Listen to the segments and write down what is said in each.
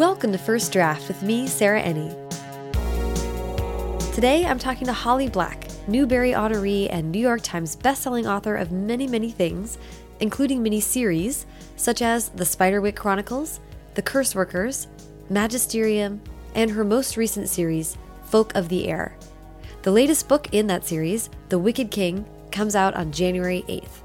Welcome to First Draft with me, Sarah Enni. Today I'm talking to Holly Black, Newbery honoree and New York Times bestselling author of many, many things, including mini series such as The Spiderwick Chronicles, The Curse Workers, Magisterium, and her most recent series, Folk of the Air. The latest book in that series, The Wicked King, comes out on January 8th.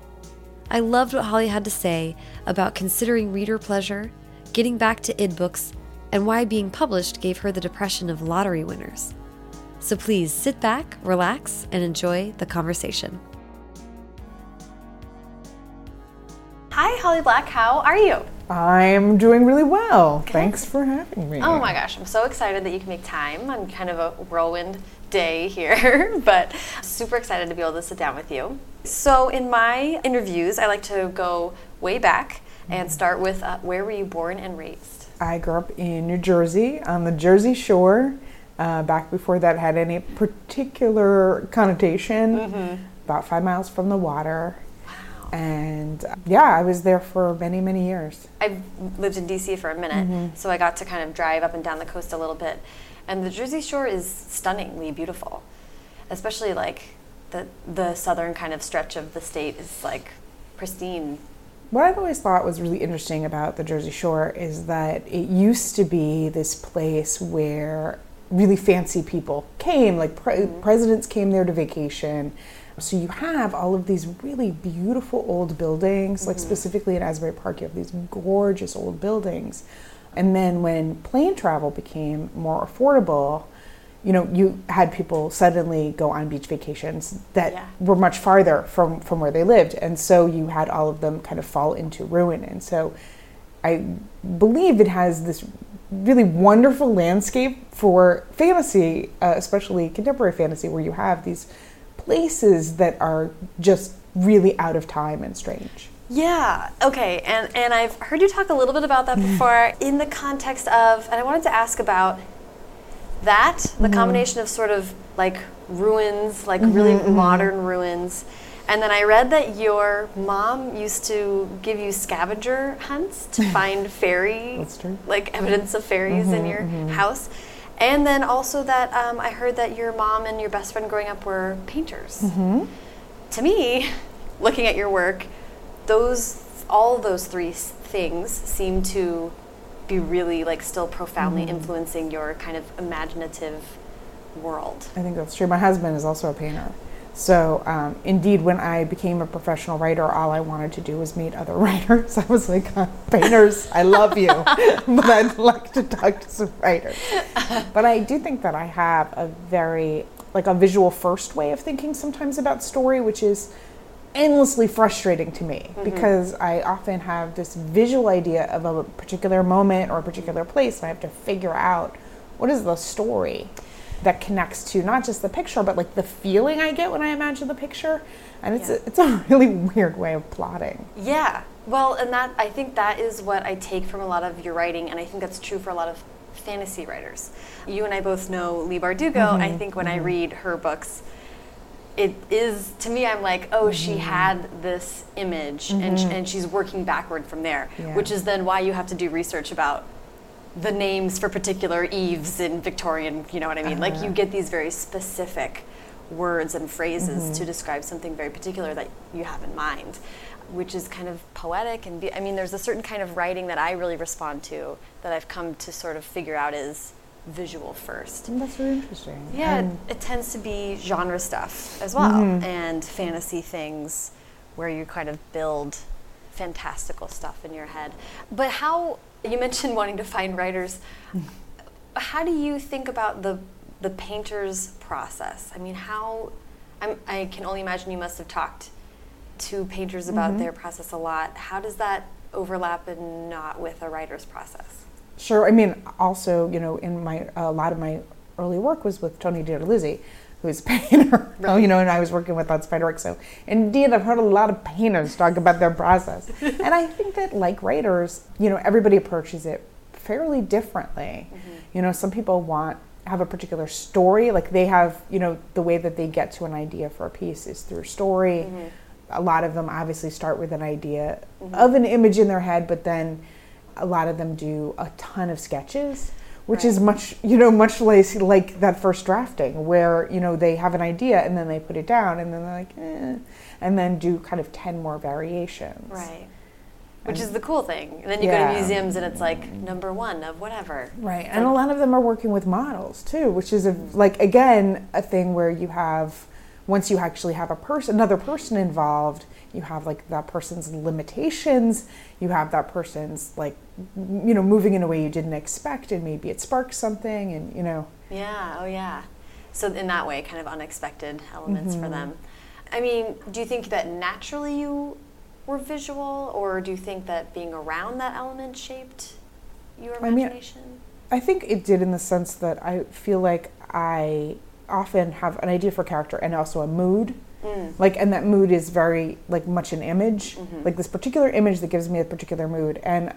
I loved what Holly had to say about considering reader pleasure, getting back to id books, and why being published gave her the depression of lottery winners. So please sit back, relax, and enjoy the conversation. Hi, Holly Black. How are you? I'm doing really well. Good. Thanks for having me. Oh my gosh, I'm so excited that you can make time on kind of a whirlwind day here, but super excited to be able to sit down with you. So, in my interviews, I like to go way back and start with uh, where were you born and raised? I grew up in New Jersey on the Jersey Shore. Uh, back before that had any particular connotation, mm-hmm. about five miles from the water. Wow. And uh, yeah, I was there for many, many years. I've lived in DC for a minute, mm-hmm. so I got to kind of drive up and down the coast a little bit. And the Jersey Shore is stunningly beautiful, especially like the the southern kind of stretch of the state is like pristine what I've always thought was really interesting about the Jersey Shore is that it used to be this place where really fancy people came, like pre- mm-hmm. presidents came there to vacation. So you have all of these really beautiful old buildings, mm-hmm. like specifically in Asbury Park, you have these gorgeous old buildings. And then when plane travel became more affordable, you know, you had people suddenly go on beach vacations that yeah. were much farther from, from where they lived. And so you had all of them kind of fall into ruin. And so I believe it has this really wonderful landscape for fantasy, uh, especially contemporary fantasy, where you have these places that are just really out of time and strange. Yeah. Okay. And and I've heard you talk a little bit about that before in the context of, and I wanted to ask about that the mm-hmm. combination of sort of like ruins like mm-hmm, really mm-hmm. modern ruins and then I read that your mom used to give you scavenger hunts to find fairy, like evidence of fairies in your house. And then also that um, I heard that your mom and your best friend growing up were painters. Mm-hmm. To me, looking at your work, those all those three things seem to be really like still profoundly mm-hmm. influencing your kind of imaginative world. I think that's true. My husband is also a painter. So, um, indeed, when I became a professional writer, all I wanted to do was meet other writers. I was like, painters, I love you, but I'd like to talk to some writers. But I do think that I have a very, like, a visual first way of thinking sometimes about story, which is endlessly frustrating to me mm-hmm. because I often have this visual idea of a particular moment or a particular place, and I have to figure out what is the story that connects to not just the picture, but like the feeling I get when I imagine the picture. And it's yeah. a, it's a really weird way of plotting. Yeah. Well, and that I think that is what I take from a lot of your writing, and I think that's true for a lot of fantasy writers. You and I both know Leigh Bardugo. Mm-hmm. I think when mm-hmm. I read her books, it is to me i'm like oh mm-hmm. she had this image mm-hmm. and, and she's working backward from there yeah. which is then why you have to do research about the names for particular eaves in victorian you know what i mean uh-huh. like you uh-huh. get these very specific words and phrases mm-hmm. to describe something very particular that you have in mind which is kind of poetic and be, i mean there's a certain kind of writing that i really respond to that i've come to sort of figure out is visual first. Mm, that's really interesting. Yeah, it, it, tends to be genre stuff as well, mm-hmm. and fantasy things where you kind of build fantastical stuff in your head. But how you mentioned wanting to find writers. How do you think about the the painter's process? I mean, how I'm, i can only imagine you must have talked to painters about mm-hmm. their process a lot. How does that overlap and not with a writer's process? Sure. I mean, also, you know, in my a lot of my early work was with Tony DiTerlizzi, who's a painter. Right. You know, and I was working with on Spiderwick. So, indeed, I've heard a lot of painters talk about their process, and I think that, like writers, you know, everybody approaches it fairly differently. Mm-hmm. You know, some people want have a particular story, like they have, you know, the way that they get to an idea for a piece is through story. Mm-hmm. A lot of them obviously start with an idea mm-hmm. of an image in their head, but then a lot of them do a ton of sketches which right. is much you know much less like that first drafting where you know they have an idea and then they put it down and then they're like eh, and then do kind of 10 more variations right which is the cool thing. And then you yeah. go to museums and it's like number one of whatever. Right. and a lot of them are working with models too, which is a, like again a thing where you have once you actually have a person another person involved, you have like that person's limitations, you have that person's like you know moving in a way you didn't expect and maybe it sparks something and you know. Yeah, oh yeah. So in that way kind of unexpected elements mm-hmm. for them. I mean, do you think that naturally you were visual, or do you think that being around that element shaped your imagination? I, mean, I think it did in the sense that I feel like I often have an idea for character and also a mood. Mm. Like, and that mood is very like much an image, mm-hmm. like this particular image that gives me a particular mood. And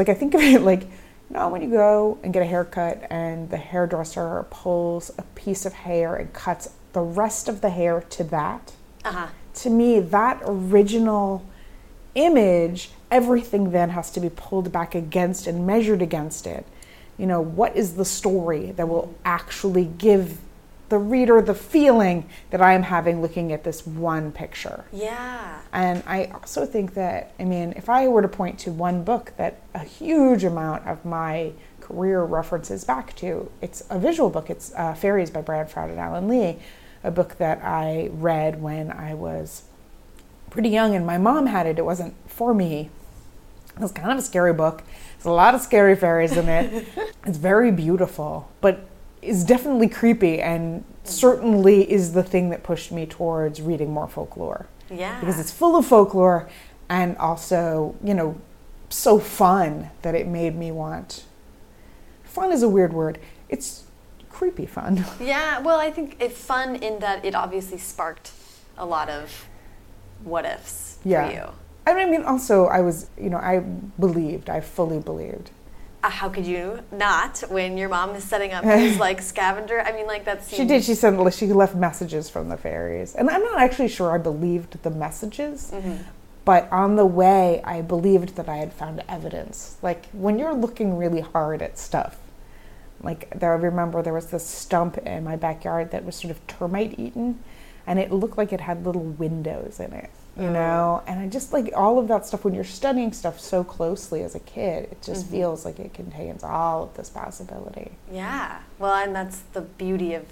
like I think of it like, you know, when you go and get a haircut and the hairdresser pulls a piece of hair and cuts the rest of the hair to that. Uh-huh to me, that original image, everything then has to be pulled back against and measured against it. You know, what is the story that will actually give the reader the feeling that I am having looking at this one picture? Yeah. And I also think that, I mean, if I were to point to one book that a huge amount of my career references back to, it's a visual book. It's uh, Faeries by Brian Froud and Alan Lee a book that I read when I was pretty young, and my mom had it. It wasn't for me. It was kind of a scary book. There's a lot of scary fairies in it. it's very beautiful, but is definitely creepy and certainly is the thing that pushed me towards reading more folklore. Yeah. Because it's full of folklore and also, you know, so fun that it made me want. Fun is a weird word. It's creepy fun. Yeah, well, I think it's fun in that it obviously sparked a lot of what ifs yeah. for you. I mean, also, I was, you know, I believed, I fully believed. Uh, how could you not when your mom is setting up this like scavenger? I mean, like that's. She did. She sent. She left messages from the fairies, and I'm not actually sure I believed the messages. Mm-hmm. But on the way, I believed that I had found evidence. Like when you're looking really hard at stuff, like there, I remember there was this stump in my backyard that was sort of termite eaten, and it looked like it had little windows in it, you oh. know. And I just like all of that stuff when you're studying stuff so closely as a kid, it just mm-hmm. feels like it contains all of this possibility. Yeah, well, and that's the beauty of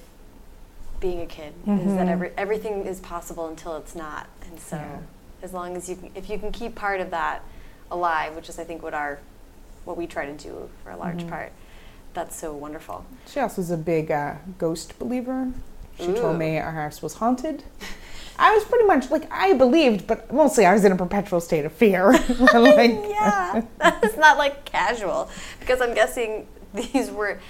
being a kid mm-hmm. is that mm-hmm. every, everything is possible until it's not, and so yeah. as long as you can, if you can keep part of that alive, which is I think what our what we try to do for a large mm-hmm. part that's so wonderful. She also is a big uh, ghost believer. She Ooh. told me our house was haunted. I was pretty much like I believed, but mostly I was in a perpetual state of fear. like, yeah, that's not like casual because I'm guessing these were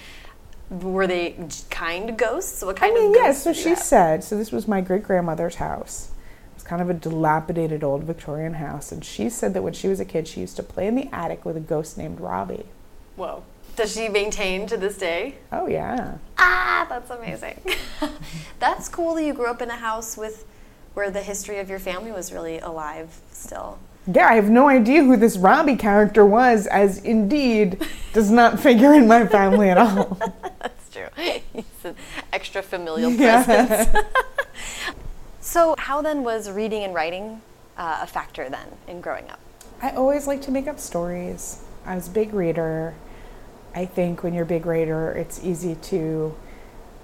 were they kind ghosts? What kind I mean, of yes. Yeah, so she said. So this was my great grandmother's house. It was kind of a dilapidated old Victorian house, and she said that when she was a kid, she used to play in the attic with a ghost named Robbie. Whoa. Does she maintain to this day? Oh yeah. Ah, that's amazing. that's cool that you grew up in a house with where the history of your family was really alive still. Yeah, I have no idea who this Robbie character was, as indeed does not figure in my family at all. that's true. He's an extra familial presence. Yeah. so, how then was reading and writing uh, a factor then in growing up? I always like to make up stories. I was a big reader. I think when you're a big reader, it's easy to,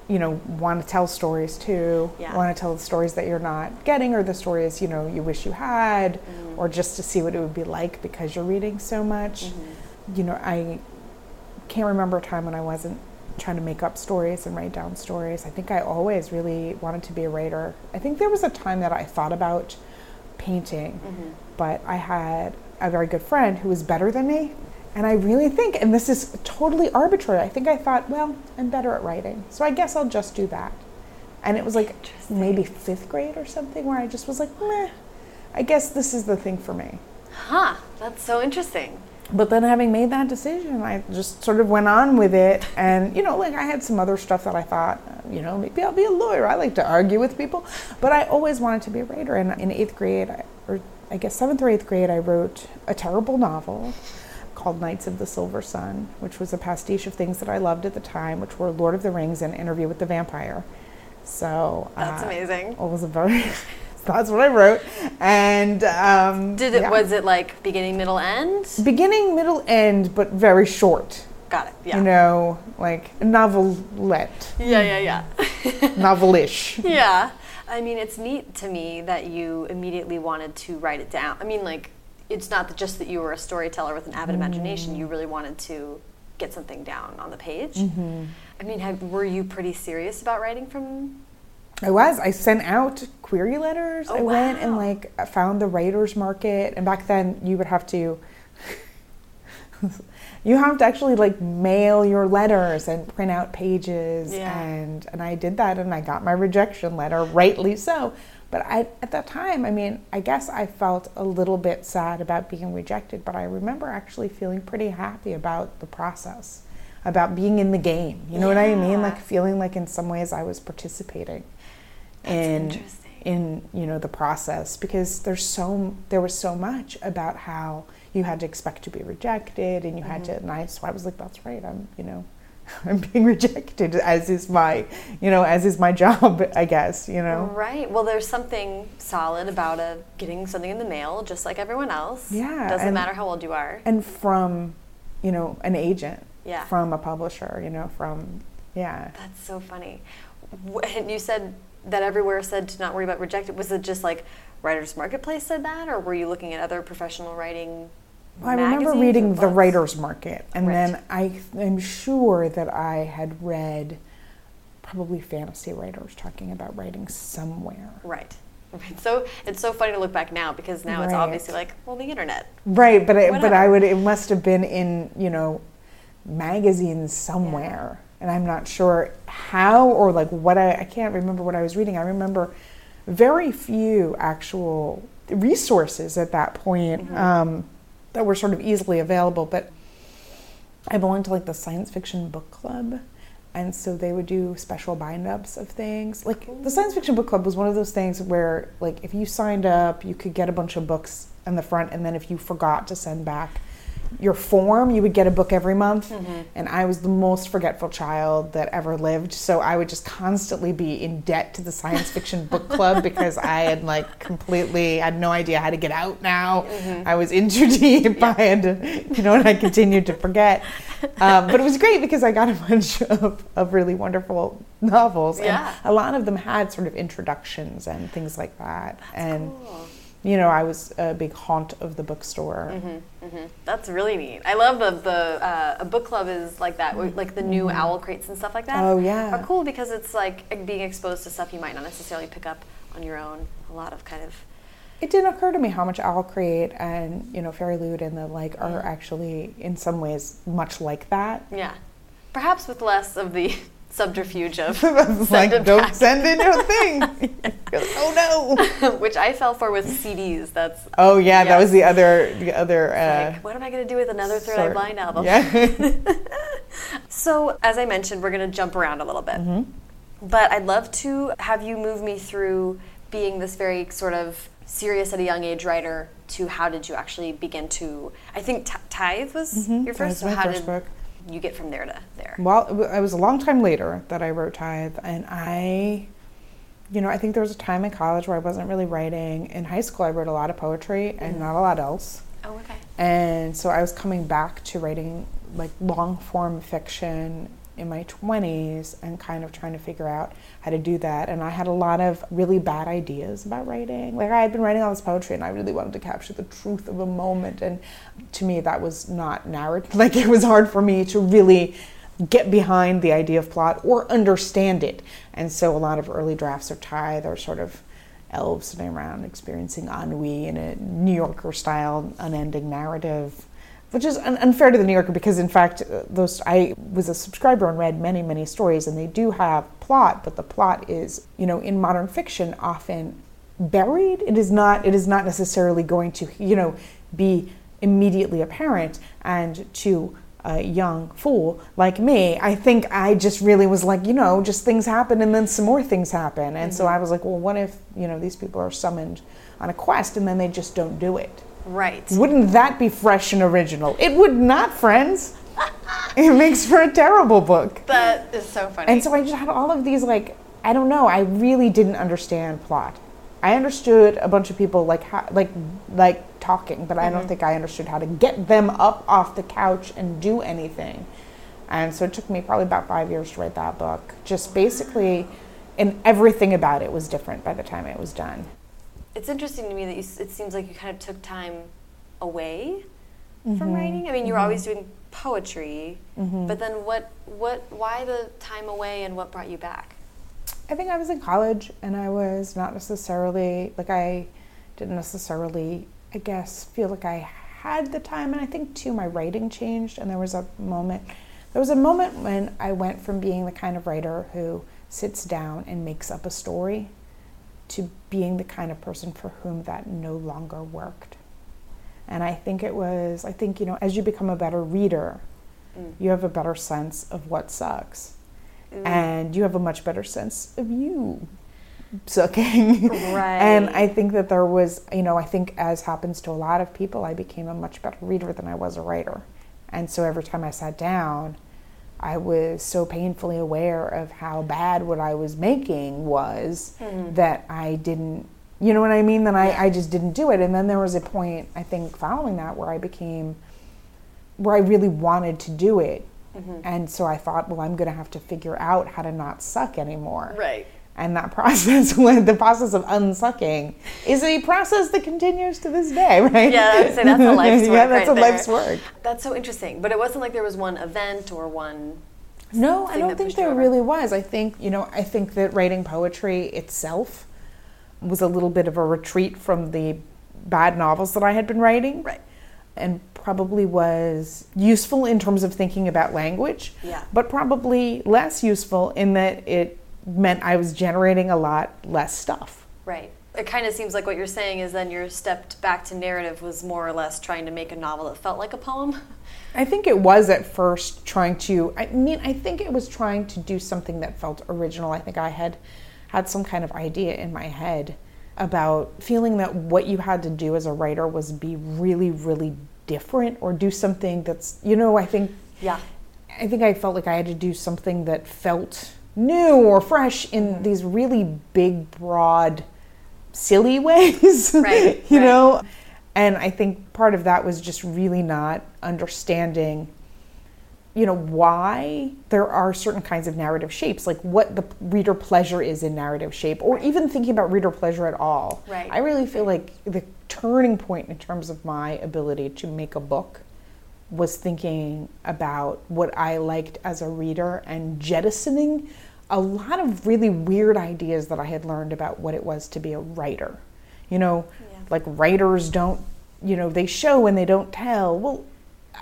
you know, want to tell stories too. Yeah. Want to tell the stories that you're not getting or the stories, you know, you wish you had, mm-hmm. or just to see what it would be like because you're reading so much. Mm-hmm. You know, I can't remember a time when I wasn't trying to make up stories and write down stories. I think I always really wanted to be a writer. I think there was a time that I thought about painting, mm-hmm. but I had a very good friend who was better than me and I really think, and this is totally arbitrary, I think I thought, well, I'm better at writing. So I guess I'll just do that. And it was like maybe fifth grade or something where I just was like, meh, I guess this is the thing for me. Huh, that's so interesting. But then having made that decision, I just sort of went on with it. And, you know, like I had some other stuff that I thought, you know, maybe I'll be a lawyer. I like to argue with people. But I always wanted to be a writer. And in eighth grade, or I guess seventh or eighth grade, I wrote a terrible novel called Knights of the Silver Sun, which was a pastiche of things that I loved at the time, which were Lord of the Rings and Interview with the Vampire. So That's uh, amazing. It was a very. that's what I wrote, and um, Did it yeah. was it like beginning, middle, end? beginning, middle, end, but very short. Got it. Yeah. You know, like novelette, Yeah, yeah, yeah. novelish. yeah. I mean, it's neat to me that you immediately wanted to write it down. I mean, like, it's not that just that you were a storyteller with an avid imagination. You really wanted to get something down on the page. Mm-hmm. I mean, have, were you pretty serious about writing from? I was. I sent out query letters. Oh, I went and like found the writers market, and back then you would have to. you have to actually like mail your letters and print out pages, Yeah. and and I did that, and I got my rejection letter, rightly so. But I, at that time, I mean, I guess I felt a little bit sad about being rejected, but I remember actually feeling pretty happy about the process, about being in the game. You know what I mean? Like feeling like in some ways I was participating in interesting. in you know the process because there's so there was so much about how you had to expect to be rejected and you had to Mm-hmm. and I so I was like that's right I'm you know I'm being rejected as is my you know as is my job I guess you know Right. Well, there's something solid about a getting something in the mail, just like everyone else. Yeah, Doesn't and- matter how old you are. and from you know an agent Yeah. from a publisher you know from yeah That's so funny. And you said that everywhere said to not worry about rejected. Was it just like Writers Marketplace said that, or were you looking at other professional writing? I remember reading the writer's market, and Right. then I am sure that I had read probably fantasy writers talking about writing somewhere. Right. Right. So it's so funny to look back now because now it's obviously like, well, the internet. Right, but I, but I would it must have been in you know magazines somewhere, and I'm not sure how or like what I I can't remember what I was reading. I remember very few actual resources at that point um, that were sort of easily available, but I belonged to like the science fiction book club. And so they would do special bind ups of things. Like the science fiction book club was one of those things where like if you signed up, you could get a bunch of books in the front and then if you forgot to send back your form, you would get a book every month. And I was the most forgetful child that ever lived. So I would just constantly be in debt to the science fiction book club because I had like completely had no idea how to get out now. I was in too deep. I had to, you know, and I continued to forget. Um, but it was great because I got a bunch of, of really wonderful novels. Yeah. And a lot of them had sort of introductions and things like that. and, Cool. You know, I was a big haunt of the bookstore. Mm-hmm. That's really neat. I love the the uh, a book club is like that, where, like the new OwlCrates and stuff like that. Oh, yeah. are cool because it's like being exposed to stuff you might not necessarily pick up on your own. A lot of kind of It didn't occur to me how much OwlCrate and, you know, FairyLoot and the like are actually, in some ways, much like that. yeah, perhaps with less of the subterfuge of send like, it don't back. send in your thing. Like, oh no. which I fell for with CDs. That's Oh yeah, that was the other, the other. Uh, like, what am I going to do with another Third Eye Blind album? Yeah. So, as I mentioned, we're going to jump around a little bit. Mm-hmm. But I'd love to have you move me through being this very sort of serious at a young age writer to how did you actually begin to. I think T- Tithe was your Mm-hmm. That first. so how first did book. You get from there to there? Well, it was a long time later that I wrote Tithe, and I, you know, I think there was a time in college where I wasn't really writing. In high school, I wrote a lot of poetry and mm-hmm. not a lot else. Oh, okay. And so I was coming back to writing like long form fiction in my 20s and kind of trying to figure out how to do that. And I had a lot of really bad ideas about writing. Like I had been writing all this poetry and I really wanted to capture the truth of a moment. And to me, that was not narrative. Like it was hard for me to really get behind the idea of plot or understand it. And so a lot of early drafts of Tithe are sort of elves sitting around experiencing ennui in a New Yorker style unending narrative, which is un- unfair to the New Yorker because, in fact, uh, those I was a subscriber and read many, many stories, and they do have plot, but the plot is, you know, in modern fiction often buried. It is not. It is not necessarily going to, you know, be immediately apparent, and to a young fool like me, I think I just really was like, you know, just things happen and then some more things happen. And so I was like, well, what if, you know, these people are summoned on a quest and then they just don't do it? Right. Wouldn't that be fresh and original? It would not, friends. it makes for a terrible book. That is so funny. And so I just had all of these like I don't know. I really didn't understand plot. I understood a bunch of people like how, like like talking, but I don't mm-hmm. think I understood how to get them up off the couch and do anything. And so it took me probably about five years to write that book. Just basically, and everything about it was different by the time it was done. It's interesting to me that you, it seems like you kind of took time away from mm-hmm. writing. I mean, you were always mm-hmm. doing poetry, mm-hmm. but then what, what, why the time away and what brought you back? I think I was in college and I was not necessarily like I didn't necessarily I guess feel like I had the time and I think too my writing changed and there was a moment there was a moment when I went from being the kind of writer who sits down and makes up a story to being the kind of person for whom that no longer worked. And I think it was I think you know as you become a better reader mm. you have a better sense of what sucks mm. and you have a much better sense of you sucking. Right. and I think that there was, you know, I think as happens to a lot of people, I became a much better reader than I was a writer. And so every time I sat down, I was so painfully aware of how bad what I was making was hmm. that I didn't, you know what I mean? Then I, I just didn't do it. And then there was a point, I think, following that where I became where I really wanted to do it. Mm-hmm. And so I thought, well, I'm going to have to figure out how to not suck anymore. Right. And that process, when the process of unsucking, is a process that continues to this day, right? Yeah, I would say that's a life's work. yeah, that's right a there. life's work. That's so interesting. But it wasn't like there was one event or one. No, I don't think there really was. I think, you know, I think that writing poetry itself was a little bit of a retreat from the bad novels that I had been writing. Right. And probably was useful in terms of thinking about language. Yeah. But probably less useful in that it meant I was generating a lot less stuff. Right. It kind of seems like what you're saying is then your stepped back to narrative was more or less trying to make a novel that felt like a poem. I think it was at first trying to, I mean, I think it was trying to do something that felt original. I think I had had some kind of idea in my head about feeling that what you had to do as a writer was be really, really different or do something that's, you know, I think Yeah. I think I felt like I had to do something that felt new or fresh in these really big, broad, silly ways. Right, you right. know? And I think part of that was just really not understanding, you know, why there are certain kinds of narrative shapes, like what the reader pleasure is in narrative shape, or even thinking about reader pleasure at all. Right. I really feel like the turning point in terms of my ability to make a book was thinking about what I liked as a reader and jettisoning a lot of really weird ideas that I had learned about what it was to be a writer. You know, Yeah. like writers don't, you know, they show and they don't tell. Well,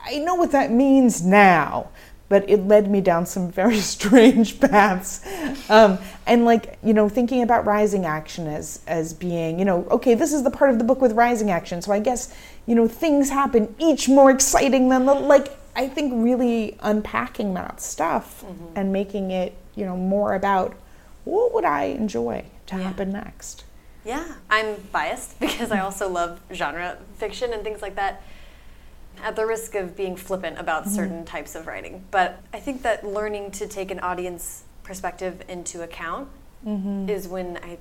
I know what that means now, but it led me down some very strange paths. Um, and like, you know, thinking about rising action as as being, you know, okay, this is the part of the book with rising action. So I guess, you know, things happen each more exciting than the like I think really unpacking that stuff and making it, you know, more about what would I enjoy to Yeah. happen next. Yeah, I'm biased because I also love genre fiction and things like that. At the risk of being flippant about mm-hmm. certain types of writing, but I think that learning to take an audience perspective into account mm-hmm. is when I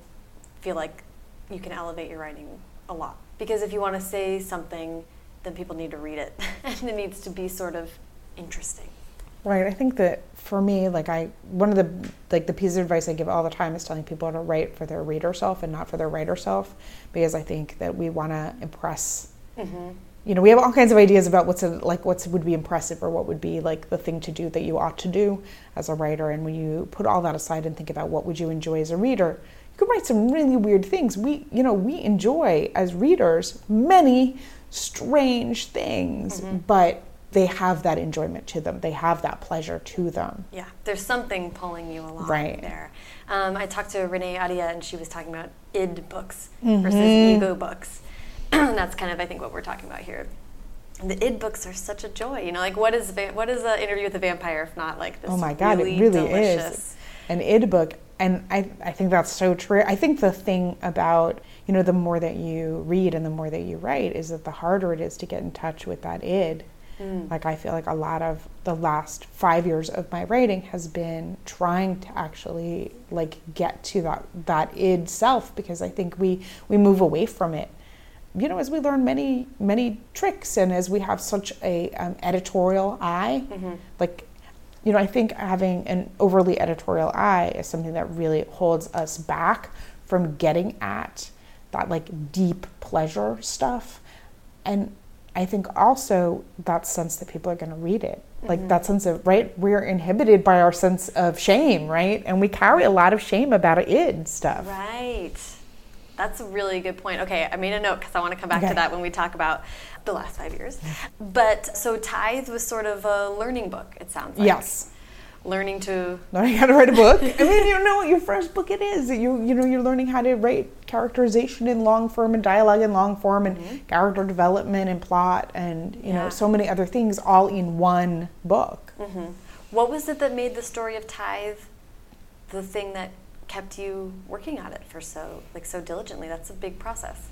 feel like you can elevate your writing a lot. Because if you want to say something, then people need to read it, and it needs to be sort of interesting. Right. I think that for me, like I, one of the like the pieces of advice I give all the time is telling people to write for their reader self and not for their writer self, because I think that we want to impress. Mm-hmm. You know, we have all kinds of ideas about what's a, like what's would be impressive or what would be like the thing to do that you ought to do as a writer. And when you put all that aside and think about what would you enjoy as a reader, you could write some really weird things. We, you know, we enjoy as readers many strange things, mm-hmm. but they have that enjoyment to them. They have that pleasure to them. Yeah, there's something pulling you along Right. there. Um, I talked to Renee Ahdieh, and she was talking about id books versus ego books. and that's kind of, I think, what we're talking about here. The id books are such a joy. You know, like what is va- what is an interview with a vampire if not like this? Oh my god, really it really delicious. is. An id book and I, I think that's so true. I think the thing about, you know, the more that you read and the more that you write is that the harder it is to get in touch with that id. Mm. Like, I feel like a lot of the last five years of my writing has been trying to actually, like, get to that, that id self because I think we, we move away from it you know, as we learn many, many tricks and as we have such a um, editorial eye, mm-hmm. like you know, I think having an overly editorial eye is something that really holds us back from getting at that like deep pleasure stuff. And I think also that sense that people are going to read it. Like mm-hmm. that sense of, right? We're inhibited by our sense of shame, right? And we carry a lot of shame about it id stuff. Right. That's a really good point. Okay, I made a note because I want to come back okay. to that when we talk about the last five years. But so Tithe was sort of a learning book, it sounds like. Yes. Learning to learning how to write a book. I mean, you know what your first book it is. You you know you're learning how to write characterization in long form and dialogue in long form and mm-hmm. character development and plot and you yeah. know so many other things all in one book. Mm-hmm. What was it that made the story of Tithe the thing that kept you working at it for so like so diligently? That's a big process.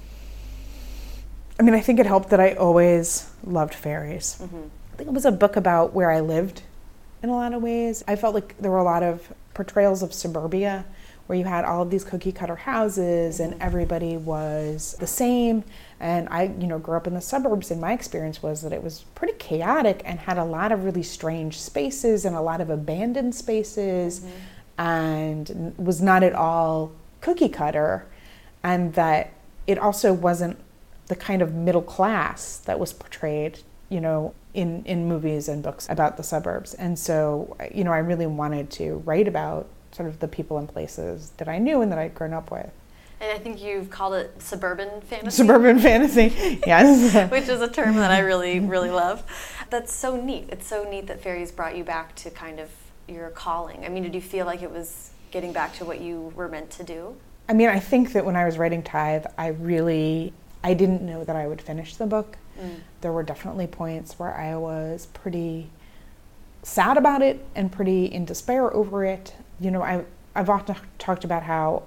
I mean, I think it helped that I always loved fairies. Mm-hmm. I think it was a book about where I lived in a lot of ways. I felt like there were a lot of portrayals of suburbia where you had all of these cookie cutter houses and everybody was the same and i you know grew up in the suburbs and my experience was that it was pretty chaotic and had a lot of really strange spaces and a lot of abandoned spaces mm-hmm. and was not at all cookie cutter and that it also wasn't the kind of middle class that was portrayed, you know, in, in movies and books about the suburbs. And so, you know, I really wanted to write about sort of the people and places that I knew and that I'd grown up with. And I think you've called it suburban fantasy. Suburban fantasy, yes. Which is a term that I really, really love. That's so neat. It's so neat that fairies brought you back to kind of your calling. I mean, did you feel like it was getting back to what you were meant to do? I mean, I think that when I was writing Tithe, I really I didn't know that I would finish the book. Mm. There were definitely points where I was pretty sad about it and pretty in despair over it. You know, I I've often talked about how,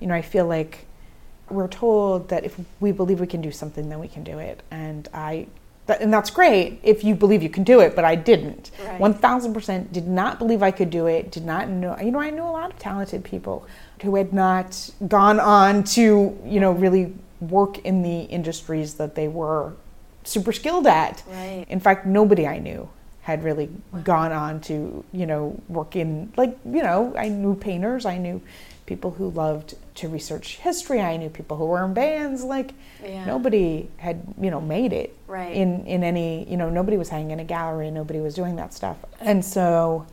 you know, I feel like we're told that if we believe we can do something, then we can do it, and I. That, and that's great if you believe you can do it, but I didn't. One thousand percent did not believe I could do it. Did not know. You know, I knew a lot of talented people who had not gone on to, you know, really work in the industries that they were super skilled at. Right. In fact, nobody I knew had really wow. gone on to, you know, work in, like, you know, I knew painters, I knew people who loved to research history, I knew people who were in bands, like, yeah. nobody had, you know, made it right. in, in any, you know, nobody was hanging in a gallery, nobody was doing that stuff. And so,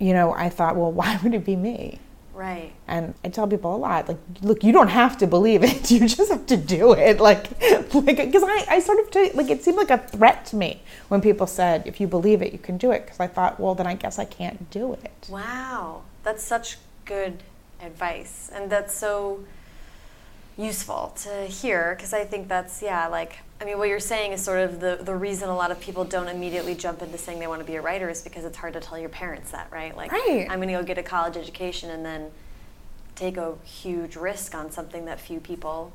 you know, I thought, well, why would it be me? Right. And I tell people a lot, like, look, you don't have to believe it. You just have to do it. Like, like, because I, I sort of, t- like, it seemed like a threat to me when people said, if you believe it, you can do it. Because I thought, well, then I guess I can't do it. Wow. That's such good advice. And that's so useful to hear because I think that's, yeah, like, I mean, what you're saying is sort of the, the reason a lot of people don't immediately jump into saying they want to be a writer is because it's hard to tell your parents that, right? Like, right. I'm going to go get a college education and then take a huge risk on something that few people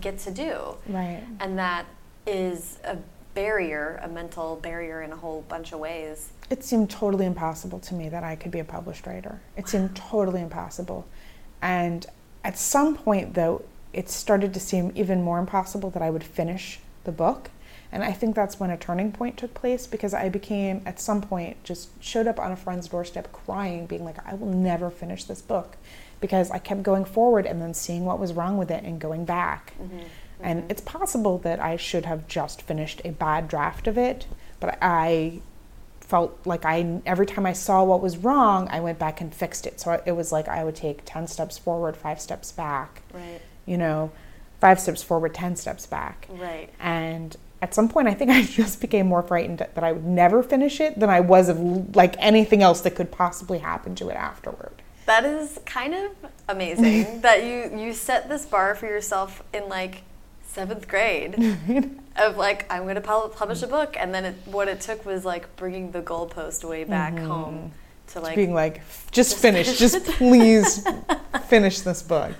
get to do. Right. And that is a barrier, a mental barrier in a whole bunch of ways. It seemed totally impossible to me that I could be a published writer. It seemed totally impossible. And at some point, though, it started to seem even more impossible that I would finish the book. And I think that's when a turning point took place because I became, at some point, just showed up on a friend's doorstep crying, being like, I will never finish this book because I kept going forward and then seeing what was wrong with it and going back. Mm-hmm. Mm-hmm. And it's possible that I should have just finished a bad draft of it, but I felt like I every time I saw what was wrong, I went back and fixed it. So it was like I would take 10 steps forward, 5 steps back. Right you know, five steps forward, 10 steps back. Right. And at some point, I think I just became more frightened that I would never finish it than I was of like anything else that could possibly happen to it afterward. That is kind of amazing that you you set this bar for yourself in like seventh grade of like I'm going to publish a book, and then it, what it took was like bringing the goalpost way back mm-hmm. home to like being like, just, finish, just please finish this book.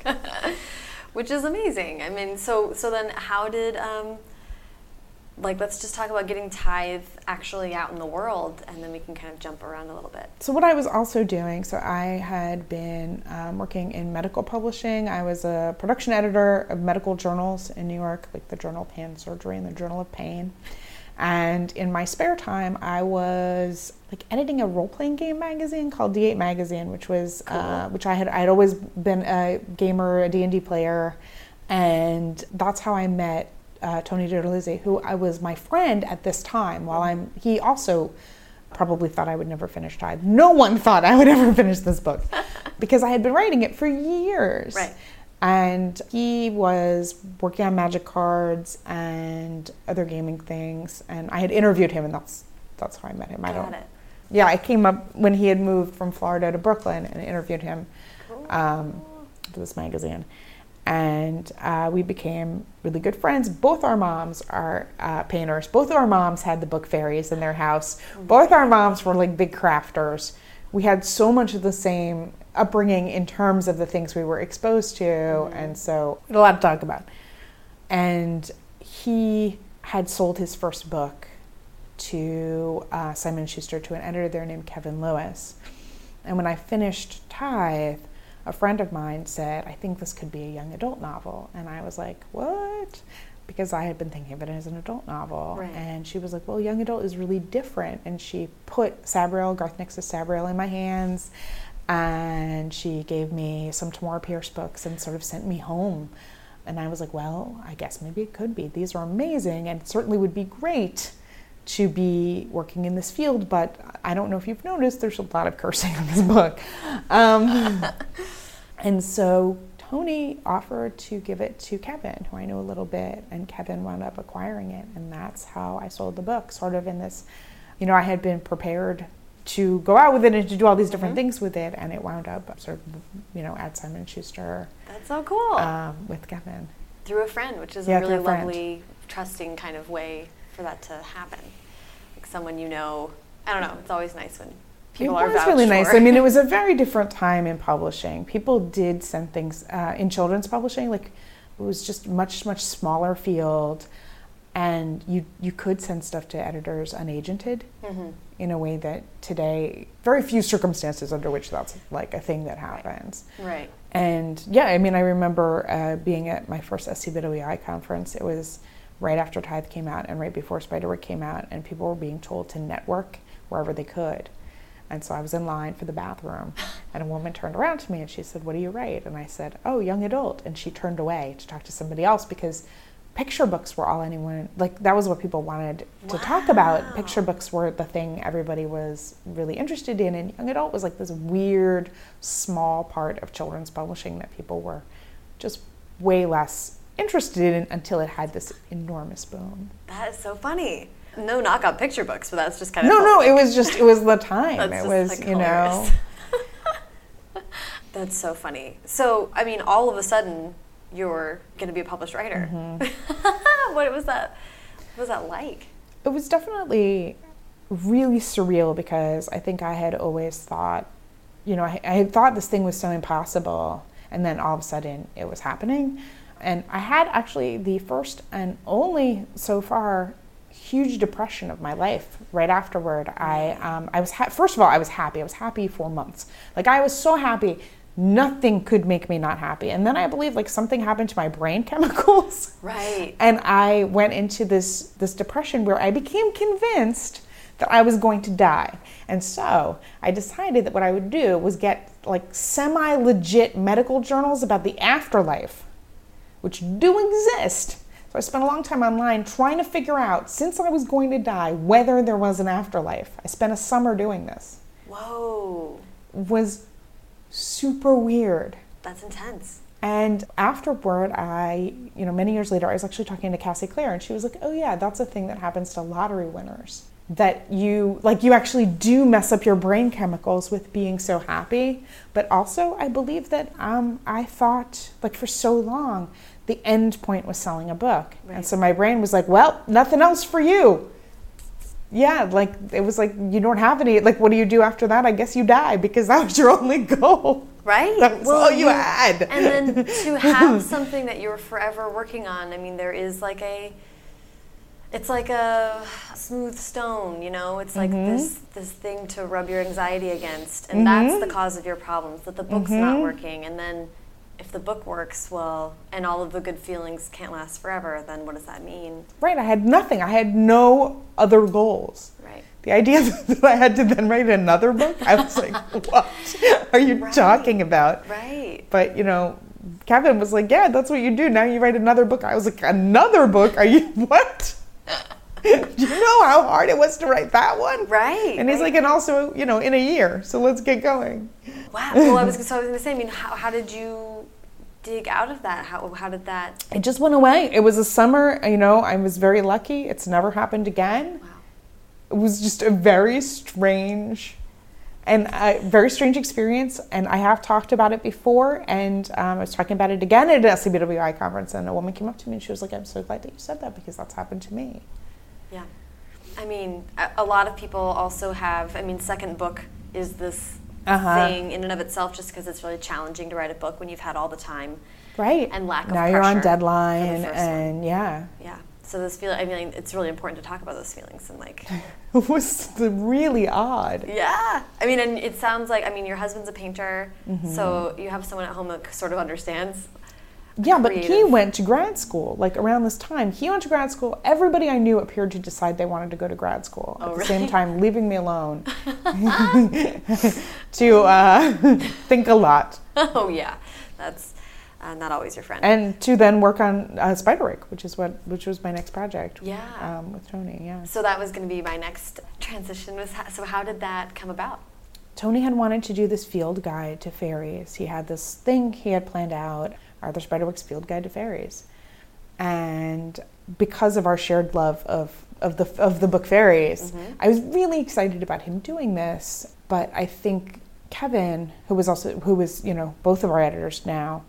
Which is amazing. I mean, so so then how did um, like let's just talk about getting tithe actually out in the world and then we can kind of jump around a little bit. So what i was also doing so i had been um, working in medical publishing. I was a production editor of medical journals in new york like the journal of pain surgery and the journal of pain and in my spare time i was like editing a role-playing game magazine called d8 magazine which was cool. uh, which i had i had always been a gamer a d&d player and that's how i met uh, Tony DiTerlizzi, who I was my friend at this time. While I'm, he also probably thought I would never finish Tithe. No one thought I would ever finish this book because I had been writing it for years. Right. And he was working on magic cards and other gaming things, and I had interviewed him, and that's that's how I met him. Got I don't. It. Yeah, I came up when he had moved from Florida to Brooklyn and interviewed him cool. um, for this magazine and uh, we became really good friends. Both our moms are uh, painters. Both of our moms had the book Faeries in their house. Both our moms were like big crafters. We had so much of the same upbringing in terms of the things we were exposed to, mm-hmm. and so a lot to talk about. And he had sold his first book to uh, Simon Schuster to an editor there named Kevin Lewis. And when I finished Tithe, a friend of mine said, I think this could be a young adult novel. And I was like, what? Because I had been thinking of it as an adult novel. Right. And she was like, well, young adult is really different. And she put Sabriel, Garth Nix's Sabriel, in my hands. And she gave me some Tamora Pierce books and sort of sent me home. And I was like, well, I guess maybe it could be. These are amazing and certainly would be great to be working in this field, but I don't know if you've noticed, there's a lot of cursing in this book. Um, and so Tony offered to give it to Kevin, who I know a little bit, and Kevin wound up acquiring it. And that's how I sold the book, sort of in this, you know, I had been prepared to go out with it and to do all these different mm-hmm. things with it, and it wound up sort of, you know, at Simon Schuster. That's so cool. Um, with Kevin. Through a friend, which is yeah, a really lovely, trusting kind of way for that to happen. Like someone you know. I don't know. It's always nice when people it was really nice. I mean, it was a very different time in publishing. People did send things uh, in children's publishing. Like it was just much much smaller field, and you you could send stuff to editors unagented. Mm-hmm. In a way that today, very few circumstances under which that's like a thing that happens. Right. right. And yeah, I mean, I remember uh, being at my first SCBWI conference. It was right after Tithe came out and right before Spiderwick came out, and people were being told to network wherever they could. And so I was in line for the bathroom, and a woman turned around to me and she said, What do you write? And I said, Oh, young adult. And she turned away to talk to somebody else because picture books were all anyone, like, that was what people wanted to wow. talk about. Picture books were the thing everybody was really interested in, and young adult was like this weird, small part of children's publishing that people were just way less interested in until it had this enormous boom. That is so funny. No knockout picture books, but that's just kind of no, no. It was just it was the time. it was like you know. that's so funny. So I mean, all of a sudden, you're going to be a published writer. Mm-hmm. what was that? What was that like? It was definitely really surreal because I think I had always thought, you know, I, I had thought this thing was so impossible, and then all of a sudden it was happening. And I had actually the first and only so far huge depression of my life right afterward. I um, I was ha- first of all I was happy. I was happy for months. Like I was so happy. Nothing could make me not happy. And then I believe like something happened to my brain chemicals. Right. And I went into this this depression where I became convinced that I was going to die. And so I decided that what I would do was get like semi legit medical journals about the afterlife which do exist. So I spent a long time online trying to figure out, since I was going to die, whether there was an afterlife. I spent a summer doing this. Whoa. Was super weird. That's intense. And afterward, I, you know, many years later, I was actually talking to Cassie Clare, and she was like, oh, yeah, that's a thing that happens to lottery winners that you like you actually do mess up your brain chemicals with being so happy but also i believe that um, i thought like for so long the end point was selling a book right. and so my brain was like well nothing else for you yeah, like it was like you don't have any. Like, what do you do after that? I guess you die because that was your only goal. Right. That was all you had. And then to have something that you're forever working on. I mean, there is like a. It's like a smooth stone, you know. It's like Mm-hmm. this this thing to rub your anxiety against, and that's Mm-hmm. the cause of your problems. That the book's not working, and then if the book works well, and all of the good feelings can't last forever, then what does that mean? Right. I had nothing. I had no other goals. Right. The idea that I had to then write another book, I was like, what are you Right. talking about? Right. But, you know, Kevin was like, yeah, that's what you do. Now you write another book. I was like, another book? Are you, what? do you know how hard it was to write that one? Right. And he's right. like, and also, you know, in a year. So let's get going. Wow. Well, I was so I was going to say. I mean, how, how did you dig out of that? How how did that? It just went away. It was a summer, you know, I was very lucky. It's never happened again. Wow. It was just a very strange and a very strange experience. And I have talked about it before, and um, I was talking about it again at an SCBWI conference. And a woman came up to me and she was like, "I'm so glad that you said that because that's happened to me." Yeah. I mean, a, a lot of people also have. I mean, second book is this Uh-huh. thing in and of itself, just because it's really challenging to write a book when you've had all the time. Right. And lack of now you're on pressure for the deadline, first one. and yeah, Yeah. So this feel. I mean, it's really important to talk about those feelings and like. it was really odd. Yeah. I mean, and it sounds like. I mean, your husband's a painter, Mm-hmm. so you have someone at home that sort of understands. Yeah, but he went to grad school. Like around this time, he went to grad school. Everybody I knew appeared to decide they wanted to go to grad school Oh, at the same time, leaving me alone to uh, think a lot oh yeah, that's uh, not always your friend. and to then work on uh, Spiderwick, which is what which was my next project. Yeah. um, with Tony. Yeah, so that was going to be my next transition. Was so how did that come about? Tony had wanted to do this field guide to fairies. He had this thing he had planned out, Arthur Spiderwick's field guide to fairies. And because of our shared love of, of the of the book fairies, I was really excited about him doing this. But I think Kevin, who was also who was, you know, both of our editors now,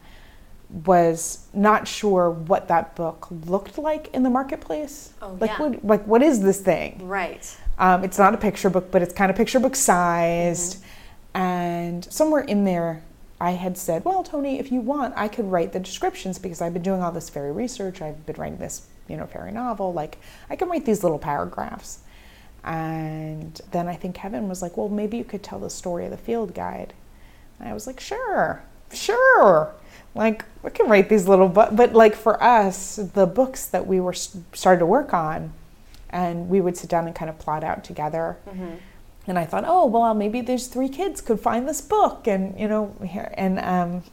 was not sure what that book looked like in the marketplace. Oh, like yeah. what like what is this thing? Right. Um, it's not a picture book, but it's kind of picture book sized. And somewhere in there, I had said, Well, Tony, if you want, I could write the descriptions because I've been doing all this fairy research. I've been writing this, you know, fairy novel. Like, I can write these little paragraphs. And then I think Kevin was like, Well, maybe you could tell the story of the field guide. And I was like, Sure, sure. Like, I can write these little, but, but like for us, the books that we were started to work on, and we would sit down and kind of plot out together. Mm-hmm. And I thought, oh well, maybe there's three kids could find this book, and you know, here- and um,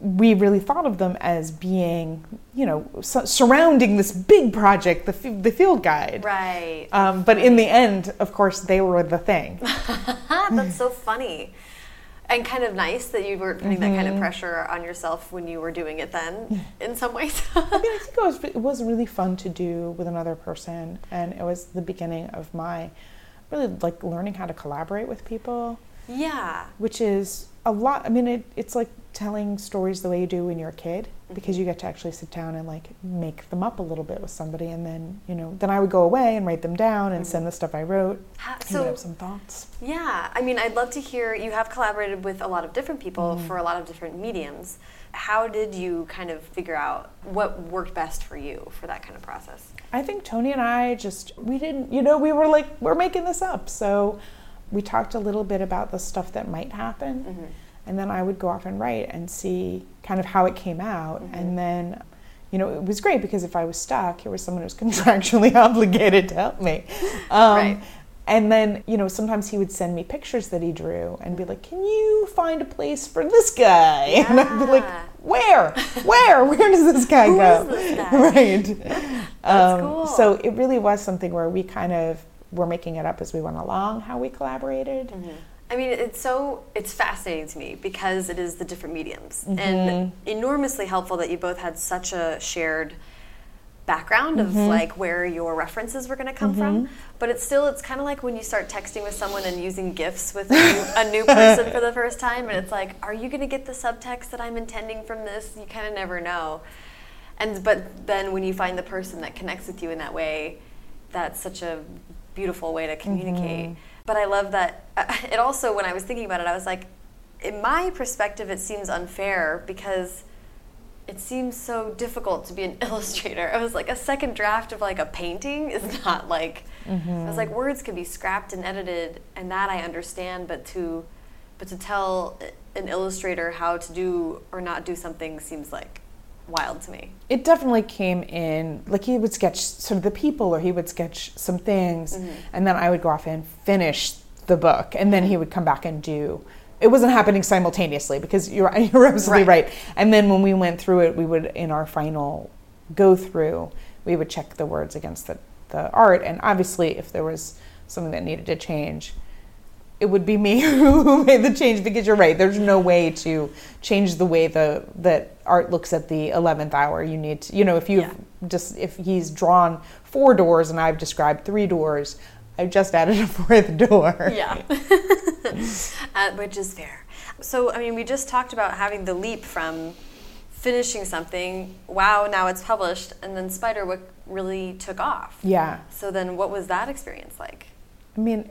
we really thought of them as being, you know, su- surrounding this big project, the f- the field guide. Right. Um, but in the end, of course, they were the thing. That's so funny. And kind of nice that you weren't putting that Mm-hmm. kind of pressure on yourself when you were doing it then, in some ways. I mean, I think it was it was really fun to do with another person, and it was the beginning of my really like learning how to collaborate with people. yeah. which is a lot. I mean, it, it's like telling stories the way you do when you're a kid because you get to actually sit down and like make them up a little bit with somebody, and then you know, then I would go away and write them down and send the stuff I wrote. How, so have some thoughts. Yeah, I mean, I'd love to hear. You have collaborated with a lot of different people Mm-hmm. for a lot of different mediums. How did you kind of figure out what worked best for you for that kind of process? I think Tony and I just we didn't, you know, we were like we're making this up, so we talked a little bit about the stuff that might happen, and then I would go off and write and see kind of how it came out, and then. You know, it was great because if I was stuck, here was someone who was contractually obligated to help me. Um, Right. And then, you know, sometimes he would send me pictures that he drew and be like, Can you find a place for this guy? And I'd be like, Where? Where? Where does this guy go? is this guy? right. That's Um, cool. So it really was something where we kind of were making it up as we went along, how we collaborated. Mm-hmm. I mean, it's so it's fascinating to me because it is the different mediums Mm-hmm. and enormously helpful that you both had such a shared background Mm-hmm. of like where your references were going to come from. But it's still it's kind of like when you start texting with someone and using gifs with a new, a new person for the first time, and it's like, are you going to get the subtext that I'm intending from this? You kind of never know. And but then when you find the person that connects with you in that way, that's such a beautiful way to communicate. Mm-hmm. But I love that. It also, when I was thinking about it, I was like, in my perspective, it seems unfair because it seems so difficult to be an illustrator. I was like, a second draft of like a painting is not like. Mm-hmm. I was like, words can be scrapped and edited, and that I understand, but to, but to tell an illustrator how to do or not do something seems like wild to me. It definitely came in like he would sketch sort of the people or he would sketch some things mm-hmm. and then I would go off and finish the book and then he would come back and do it wasn't happening simultaneously because you're you're absolutely right. right. And then when we went through it, we would in our final go through, we would check the words against the, the art and obviously if there was something that needed to change, it would be me who made the change because you're right. There's no way to change the way the that art looks at the eleventh hour. You need to, you know, if you yeah. just if he's drawn four doors and I've described three doors, I've just added a fourth door. Yeah, uh, which is fair. So I mean, we just talked about having the leap from finishing something. Wow, now it's published, and then Spiderwick really took off. Yeah. So then, what was that experience like? I mean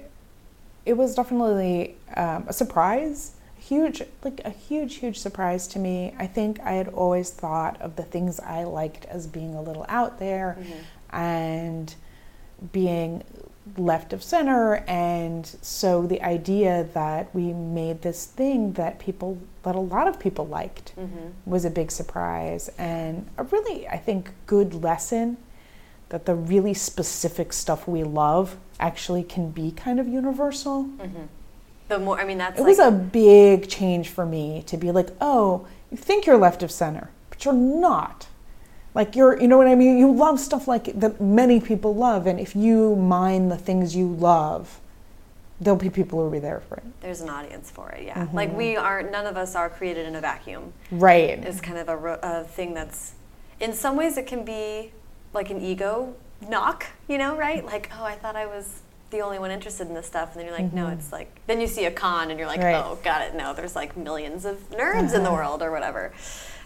it was definitely um, a surprise huge like a huge huge surprise to me i think i had always thought of the things i liked as being a little out there mm-hmm. and being left of center and so the idea that we made this thing that people that a lot of people liked mm-hmm. was a big surprise and a really i think good lesson that the really specific stuff we love actually can be kind of universal. Mm-hmm. The more, I mean, that's. It like, was a big change for me to be like, oh, you think you're left of center, but you're not. Like you're, you know what I mean? You love stuff like that many people love, and if you mine the things you love, there'll be people who will be there for it. There's an audience for it, yeah. Mm-hmm. Like we are, none of us are created in a vacuum. Right. It's kind of a, a thing that's, in some ways, it can be like an ego knock, you know, right? Like, oh, I thought I was the only one interested in this stuff, and then you're like, mm-hmm. no, it's like. Then you see a con, and you're like, right. oh, got it. No, there's like millions of nerds uh-huh. in the uh-huh. world, or whatever.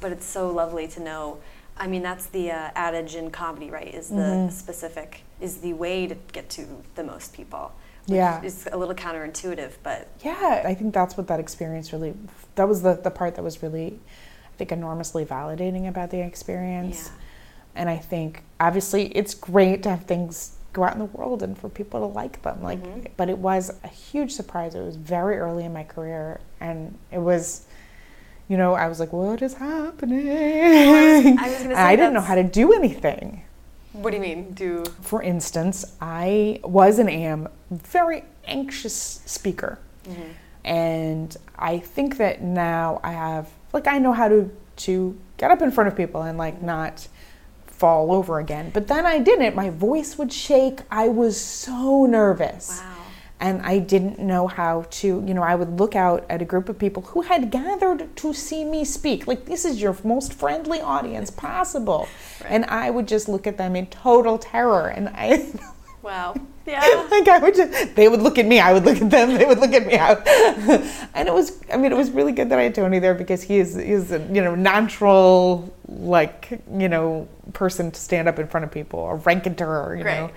But it's so lovely to know. I mean, that's the uh, adage in comedy, right? Is the mm-hmm. specific is the way to get to the most people. yeah, it's a little counterintuitive, but yeah, I think that's what that experience really. That was the the part that was really, I think, enormously validating about the experience. Yeah and I think obviously it's great to have things go out in the world and for people to like them. Like, mm-hmm. but it was a huge surprise. It was very early in my career, and it was, you know, I was like, "What is happening?" I, was, I, I didn't know how to do anything. What do you mean? Do for instance, I was and am very anxious speaker, mm-hmm. and I think that now I have like I know how to to get up in front of people and like not fall over again. But then I didn't. My voice would shake. I was so nervous. Wow. And I didn't know how to, you know, I would look out at a group of people who had gathered to see me speak. Like, this is your most friendly audience possible. Right. And I would just look at them in total terror. And I. Wow. Yeah. like I would just, they would look at me, I would look at them, they would look at me. and it was, I mean, it was really good that I had Tony there because he is, is a, you know, natural, like, you know, person to stand up in front of people, a raconteur, you know.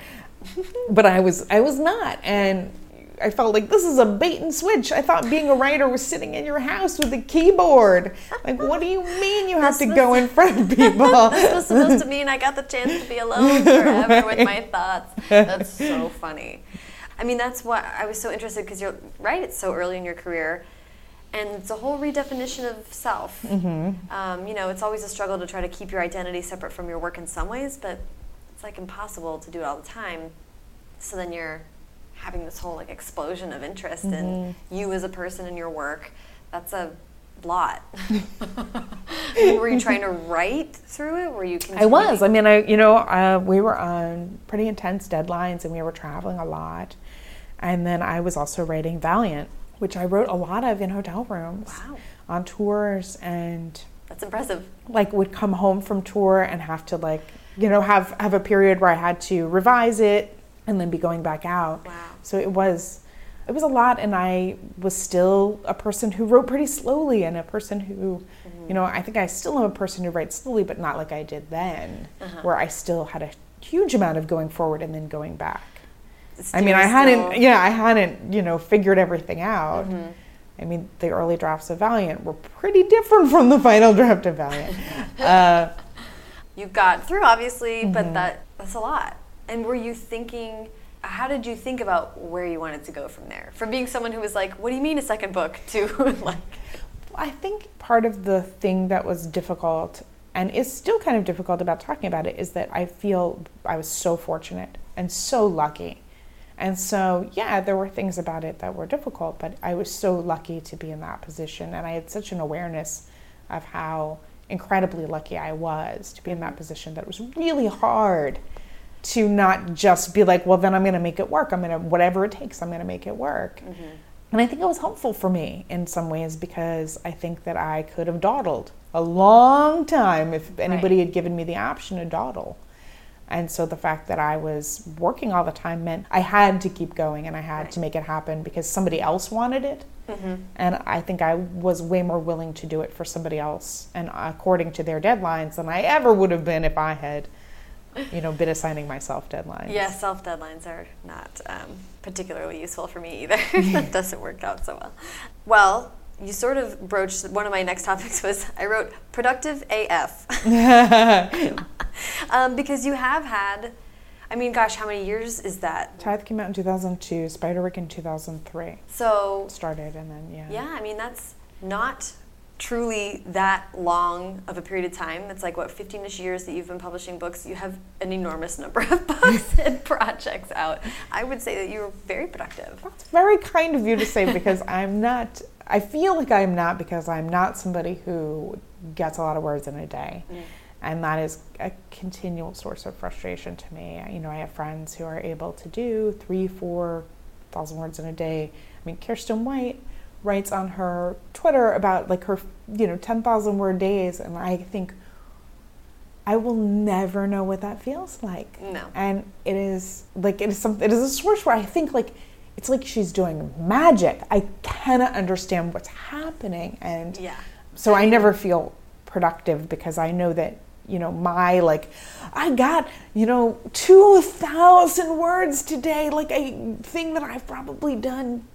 but I was, I was not. And I felt like this is a bait and switch. I thought being a writer was sitting in your house with a keyboard. Like, what do you mean you have this to go in front of people? this was supposed to mean I got the chance to be alone forever right. with my thoughts. That's so funny. I mean, that's what I was so interested because you're right. It's so early in your career, and it's a whole redefinition of self. Mm-hmm. Um, you know, it's always a struggle to try to keep your identity separate from your work in some ways, but it's like impossible to do it all the time. So then you're having this whole like explosion of interest mm-hmm. in you as a person and your work. That's a lot. Were you trying to write through it? Were you? I was. I mean, I you know uh, we were on pretty intense deadlines and we were traveling a lot, and then I was also writing Valiant, which I wrote a lot of in hotel rooms. Wow. On tours and. That's impressive. Like would come home from tour and have to like you know have have a period where I had to revise it and then be going back out. Wow. So it was it was a lot and I was still a person who wrote pretty slowly and a person who mm-hmm. you know, I think I still am a person who writes slowly but not like I did then uh-huh. where I still had a huge amount of going forward and then going back. I mean, I hadn't, still- yeah, I hadn't, you know, figured everything out. Mm-hmm. I mean, the early drafts of Valiant were pretty different from the final draft of Valiant. uh, you got through obviously Mm-hmm. but that that's a lot and were you thinking how did you think about where you wanted to go from there from being someone who was like what do you mean a second book to like I think part of the thing that was difficult and is still kind of difficult about talking about it is that I feel I was so fortunate and so lucky. And so, yeah, there were things about it that were difficult, but I was so lucky to be in that position. And I had such an awareness of how incredibly lucky I was to be in that mm-hmm. position that it was really hard to not just be like, well, then I'm going to make it work. I'm going to, whatever it takes, I'm going to make it work. Mm-hmm. And I think it was helpful for me in some ways because I think that I could have dawdled a long time if anybody Right. had given me the option to dawdle. And so the fact that I was working all the time meant I had to keep going and I had Right. to make it happen because somebody else wanted it. Mm-hmm. And I think I was way more willing to do it for somebody else and according to their deadlines than I ever would have been if I had, you know, been assigning myself deadlines. yeah self deadlines are not um, particularly useful for me either. That doesn't work out so well. Well you sort of broached one of my next topics was i wrote productive af um, because you have had i mean gosh how many years is that? Tithe came out in 2002, Spiderwick in 2003 so started, and then yeah. Yeah, I mean that's not truly that long of a period of time. It's like what 15ish years that you've been publishing books. You have an enormous number of books and projects out. I would say that you're very productive. That's very kind of you to say because I'm not. I feel like I'm not because I'm not somebody who gets a lot of words in a day, mm. and that is a continual source of frustration to me. You know, I have friends who are able to do three, four thousand words in a day. I mean, Kiersten White writes on her Twitter about like her, you know, ten thousand word days, and I think I will never know what that feels like. No. And it is like it is something. It is a source where I think like it's like she's doing magic. I cannot understand what's happening, and Yeah. so I never feel productive because I know that you know my like I got you know two thousand words today, like a thing that I've probably done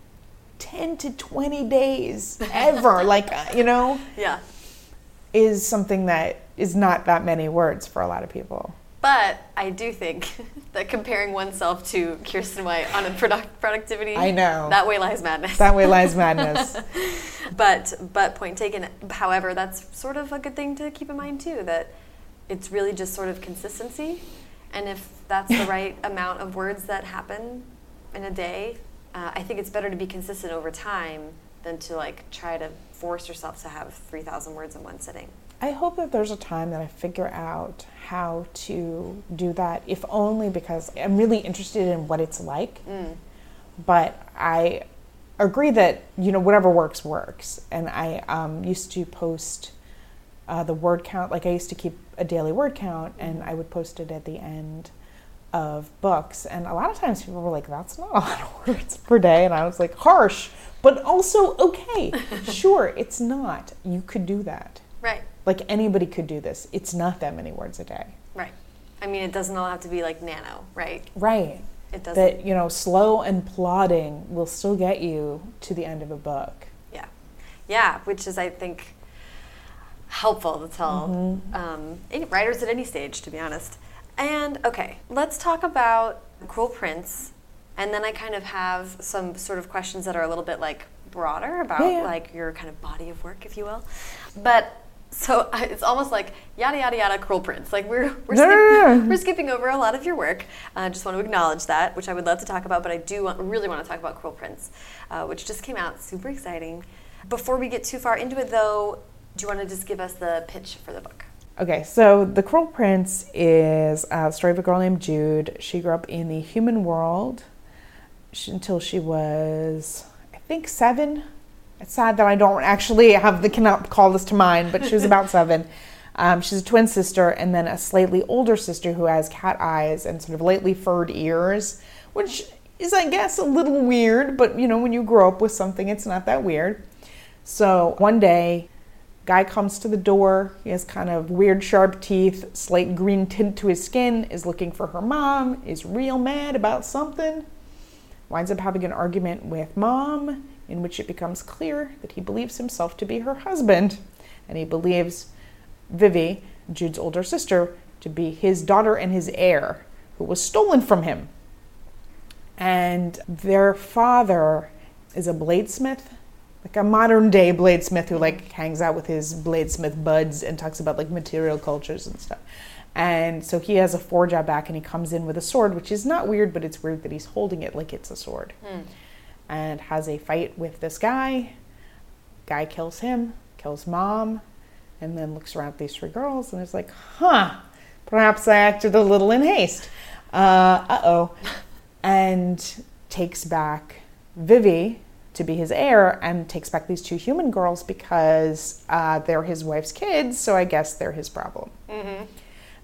ten to twenty days ever. like you know Yeah. is something that is not that many words for a lot of people. But I do think that comparing oneself to Kiersten White on a product productivity, I know. that way lies madness. That way lies madness. but but point taken. However, that's sort of a good thing to keep in mind too. That it's really just sort of consistency, and if that's the right amount of words that happen in a day, uh, I think it's better to be consistent over time than to like try to force yourself to have three thousand words in one sitting. I hope that there's a time that I figure out how to do that, if only because I'm really interested in what it's like. But I agree that, you know, whatever works, works. And I um, used to post uh, the word count, like I used to keep a daily word count, and I would post it at the end of books. And a lot of times people were like, that's not a lot of words per day. And I was like, harsh, but also okay. sure, it's not. You could do that. Right. Like anybody could do this. It's not that many words a day. Right. I mean, it doesn't all have to be like nano, right? Right. It doesn't. That, you know, slow and plodding will still get you to the end of a book. Yeah, yeah, which is I think helpful to tell Mm-hmm. um, writers at any stage, to be honest. And okay, let's talk about Cruel Prince, and then I kind of have some sort of questions that are a little bit like broader about Yeah, yeah. like your kind of body of work, if you will. But so I- it's almost like yada yada yada Cruel Prince. Like we're we're, No, skip- no, no, we're skipping over a lot of your work. I just want to acknowledge that, which I would love to talk about, but I do want, really want to talk about Cruel Prince, uh, which just came out. Super exciting. Before we get too far into it, though, do you want to just give us the pitch for the book? Okay, so The Cruel Prince is a story of a girl named Jude. She grew up in the human world until she was, I think, seven. It's sad that I don't actually have the cannot call this to mind, but she was about seven. Um, she's a twin sister, and then a slightly older sister who has cat eyes and sort of lightly furred ears, which is, I guess, a little weird. But you know, when you grow up with something, it's not that weird. So one day, guy comes to the door. He has kind of weird, sharp teeth, slight green tint to his skin. Is looking for her mom. Is real mad about something. winds up having an argument with mom, in which it becomes clear that he believes himself to be her husband, and he believes Vivi, Jude's older sister, to be his daughter and his heir, who was stolen from him. And their father is a bladesmith, like a modern day bladesmith who like hangs out with his bladesmith buds and talks about like material cultures and stuff. And so he has a forge out back and he comes in with a sword, which is not weird, but it's weird that he's holding it like it's a sword. Hmm. And has a fight with this guy. Guy kills him, kills mom, and then looks around at these three girls and is like, huh, perhaps I acted a little in haste. Uh oh. And takes back Vivi to be his heir and takes back these two human girls because uh, they're his wife's kids, so I guess they're his problem. Mm-hmm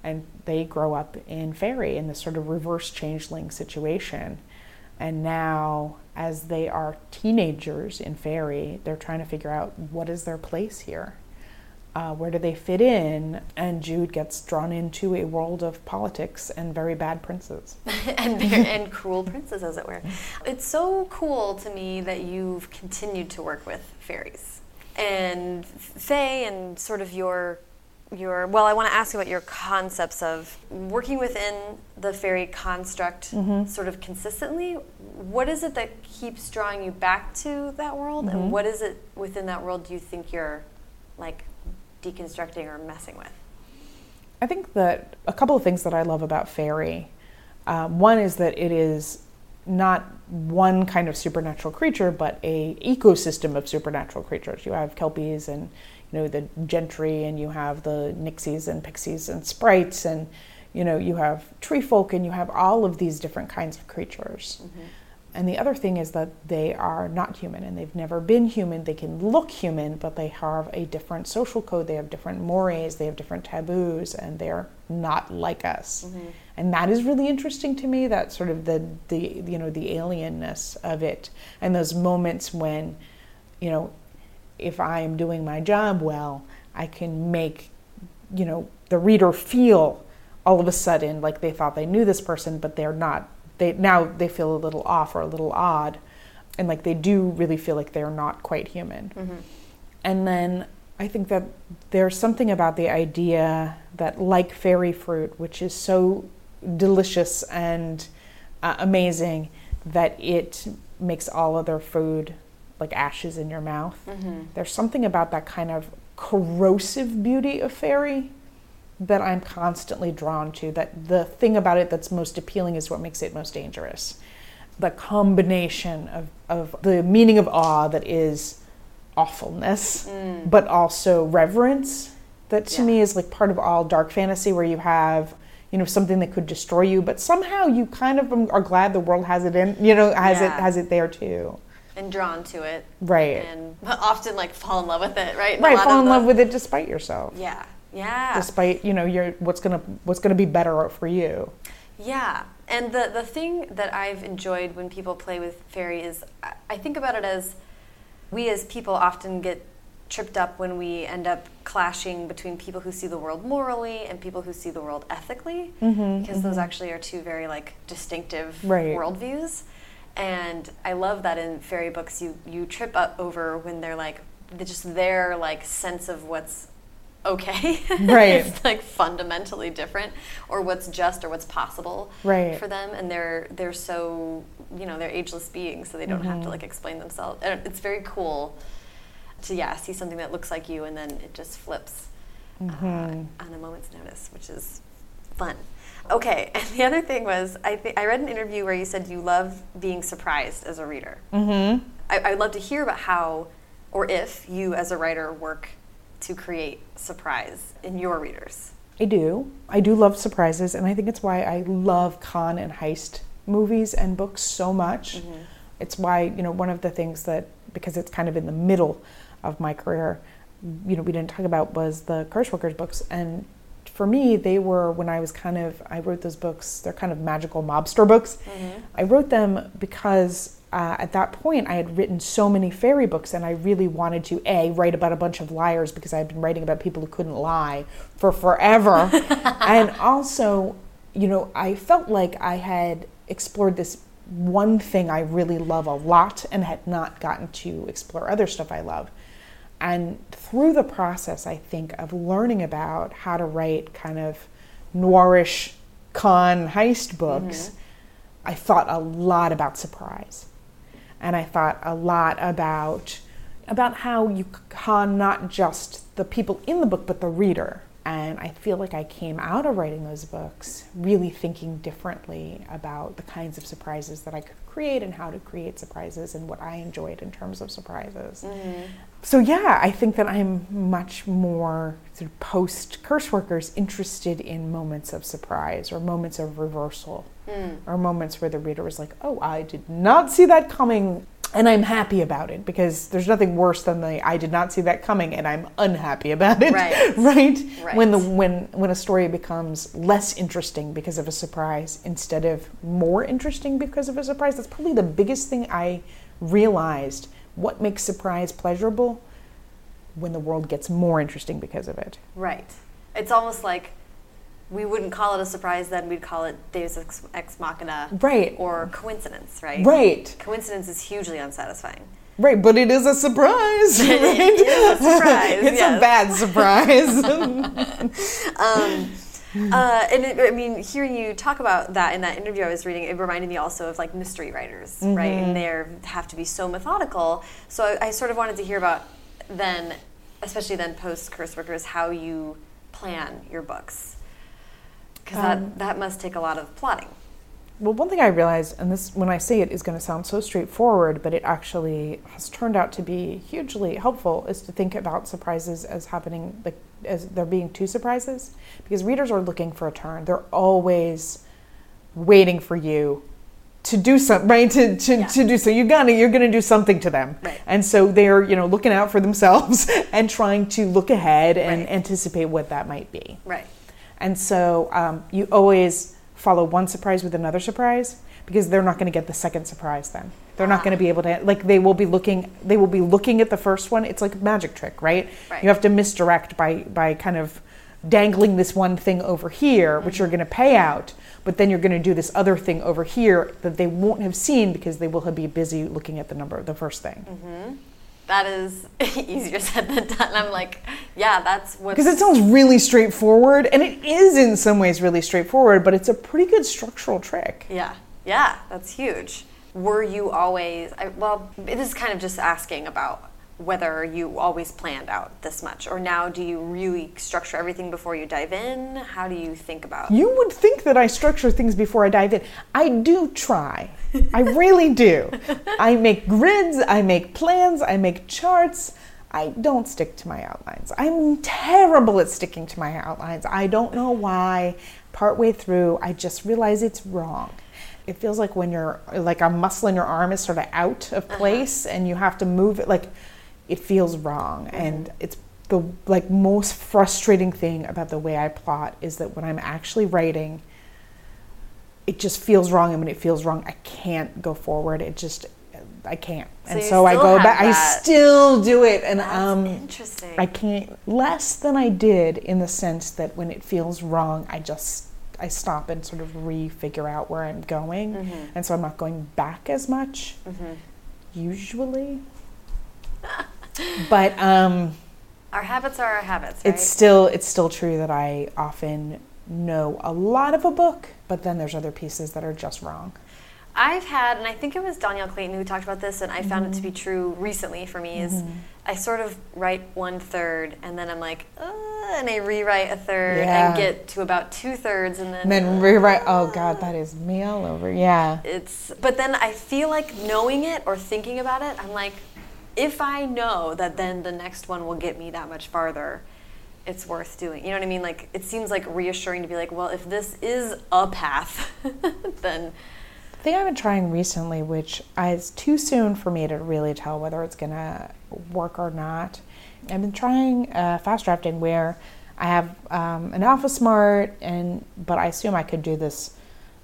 and they grow up in fairy in this sort of reverse changeling situation. And now, as they are teenagers in fairy, they're trying to figure out what is their place here. Uh, where do they fit in? And Jude gets drawn into a world of politics and very bad princes. and, and cruel princes, as it were. It's so cool to me that you've continued to work with fairies and Fae and sort of your your well i want to ask you about your concepts of working within the fairy construct mm-hmm. sort of consistently what is it that keeps drawing you back to that world mm-hmm. and what is it within that world do you think you're like deconstructing or messing with? I think that a couple of things that i love about fairy um, one is that it is not one kind of supernatural creature but a ecosystem of supernatural creatures. You have kelpies and you know the gentry and you have the nixies and pixies and sprites and you know you have tree folk and you have all of these different kinds of creatures. Mm-hmm. And the other thing is that they are not human and they've never been human they can look human but they have a different social code they have different mores they have different taboos and they're not like us mm-hmm. and that is really interesting to me that sort of the the you know the alienness of it and those moments when you know if I am doing my job well, I can make, you know, the reader feel all of a sudden like they thought they knew this person, but they're not. They now they feel a little off or a little odd, and like they do really feel like they're not quite human. Mm-hmm. And then I think that there's something about the idea that, like fairy fruit, which is so delicious and uh, amazing, that it makes all other food like ashes in your mouth. Mm-hmm. There's something about that kind of corrosive beauty of fairy that I'm constantly drawn to. That the thing about it that's most appealing is what makes it most dangerous. The combination of, of the meaning of awe that is awfulness, mm. but also reverence. That to yeah. me is like part of all dark fantasy, where you have you know something that could destroy you, but somehow you kind of are glad the world has it in, you know, has yeah. it has it there too and drawn to it. Right. And often like fall in love with it, right? right, fall in the, love with it despite yourself. Yeah. Yeah. Despite, you know, your what's going to what's going to be better for you. Yeah. And the the thing that I've enjoyed when people play with fairy is I think about it as we as people often get tripped up when we end up clashing between people who see the world morally and people who see the world ethically mm-hmm, because mm-hmm. those actually are two very like distinctive right. worldviews and I love that in fairy books you you trip up over when they're like just their like sense of what's okay right it's like fundamentally different or what's just or what's possible right for them and they're they're so you know they're ageless beings so they don't mm-hmm. have to mm-hmm. like explain themselves and it's very cool to yeah see something that looks like you and then it just flips mm-hmm. uh, on a moment's notice which is fun Okay, and the other thing was, I think I read an interview where you said you love being surprised as a reader. Mm-hmm. I, would love to hear about how, or if you as a writer work to create surprise in your readers. I do. I do love surprises, and I think it's why I love con and heist movies and books so much. Mm-hmm. It's why you know one of the things that because it's kind of in the middle of my career, you know, we didn't talk about was the Curse Workers books, and for me, they were when I was kind of, I wrote those books, they're kind of magical mobster books. Mm-hmm. I wrote them because uh, at that point I had written so many fairy books and I really wanted to, A, write about a bunch of liars because I had been writing about people who couldn't lie for forever. and also, you know, I felt like I had explored this one thing I really love a lot and had not gotten to explore other stuff I love. And through the process, I think, of learning about how to write kind of noirish con heist books, mm-hmm. I thought a lot about surprise. And I thought a lot about about how you con not just the people in the book but the reader. And I feel like I came out of writing those books really thinking differently about the kinds of surprises that I could create and how to create surprises and what I enjoyed in terms of surprises. Mm-hmm. So, yeah, I think that I'm much more sort of post curse workers interested in moments of surprise or moments of reversal mm. or moments where the reader was like, oh, I did not see that coming and I'm happy about it because there's nothing worse than the I did not see that coming and I'm unhappy about it. Right. right? right? When the when when a story becomes less interesting because of a surprise instead of more interesting because of a surprise. That's probably the biggest thing I realized. What makes surprise pleasurable when the world gets more interesting because of it. Right. It's almost like we wouldn't call it a surprise then we'd call it deus ex, ex machina right or coincidence right right coincidence is hugely unsatisfying right but it is a surprise right? it is a surprise it's yes. a bad surprise um, uh, and it, I mean, hearing you talk about that in that interview I was reading, it reminded me also of like mystery writers, mm-hmm. right? And they have to be so methodical. So I, I sort of wanted to hear about then, especially then post Curse Workers, how you plan your books because um, that, that must take a lot of plotting. Well, one thing I realized, and this when I say it is going to sound so straightforward, but it actually has turned out to be hugely helpful, is to think about surprises as happening like as there being two surprises, because readers are looking for a turn. They're always waiting for you to do something right to, to, yeah. to do so you're gonna you're going to do something to them right. and so they're you know looking out for themselves and trying to look ahead and right. anticipate what that might be right and so um, you always follow one surprise with another surprise because they're not going to get the second surprise then. They're not going to be able to like they will be looking they will be looking at the first one. It's like a magic trick, right? right. You have to misdirect by by kind of dangling this one thing over here, which mm-hmm. you're going to pay out, but then you're going to do this other thing over here that they won't have seen because they will have be busy looking at the number, the first thing. Mm-hmm that is easier said than done. I'm like, yeah, that's what. Because it sounds really straightforward, and it is in some ways really straightforward, but it's a pretty good structural trick. Yeah, yeah, that's huge. Were you always, I, well, this is kind of just asking about whether you always planned out this much or now do you really structure everything before you dive in? How do you think about you would think that i structure things before i dive in. I do try. I really do. I make grids i make plans i make charts. I don't stick to my outlines. I'm terrible at sticking to my outlines. I don't know why. Partway through i just realize it's wrong. It feels like when you're like a muscle in your arm is sort of out of uh-huh. place uh-huh. and you have to move it like it feels wrong mm-hmm. and it's the like most frustrating thing about the way I plot is that when I'm actually writing it just feels wrong and when it feels wrong I can't go forward it just I can't so and so I go back that. I still do it and That's um interesting. I can't less than I did in the sense that when it feels wrong I just I stop and sort of re-figure out where I'm going mm-hmm. and so I'm not going back as much mm-hmm. usually but um, our habits are our habits. Right? It's still it's still true that I often know a lot of a book, but then there's other pieces that are just wrong. I've had, and I think it was Dhonielle Clayton who talked about this, and I mm-hmm. found it to be mm-hmm. true recently for me. Is mm-hmm. I sort of write one third, and then I'm like, uh, and I rewrite a third, yeah. and get to about two thirds, and then and then rewrite. Oh God, that is me all over. Yeah. It's, but then I feel like knowing it or thinking about it, I'm like, if I know that then the next one will get me that much farther, it's worth doing. You know what I mean? Like it seems like reassuring to be like, well, if this is a path, then the thing I've been trying recently, which is too soon for me to really tell whether it's gonna work or not. I've been trying uh, fast drafting where I have um, an Alpha Smart, and but I assume I could do this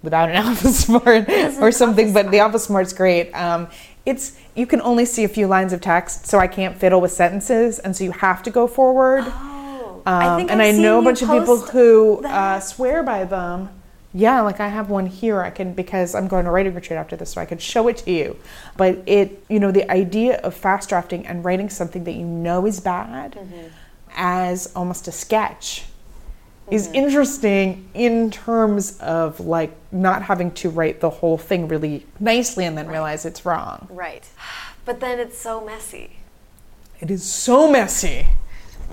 without an Alpha Smart or something. But the Alpha Smart's great. Um, it's you can only see a few lines of text, so I can't fiddle with sentences, and so you have to go forward. Oh, um, I and I've I know a bunch of people who uh, swear by them. Yeah, like I have one here. I can because I'm going to writing retreat after this, so I could show it to you. But it, you know, the idea of fast drafting and writing something that you know is bad mm-hmm. as almost a sketch. Is mm-hmm. interesting in terms of like not having to write the whole thing really nicely and then right. realize it's wrong. Right. But then it's so messy. It is so messy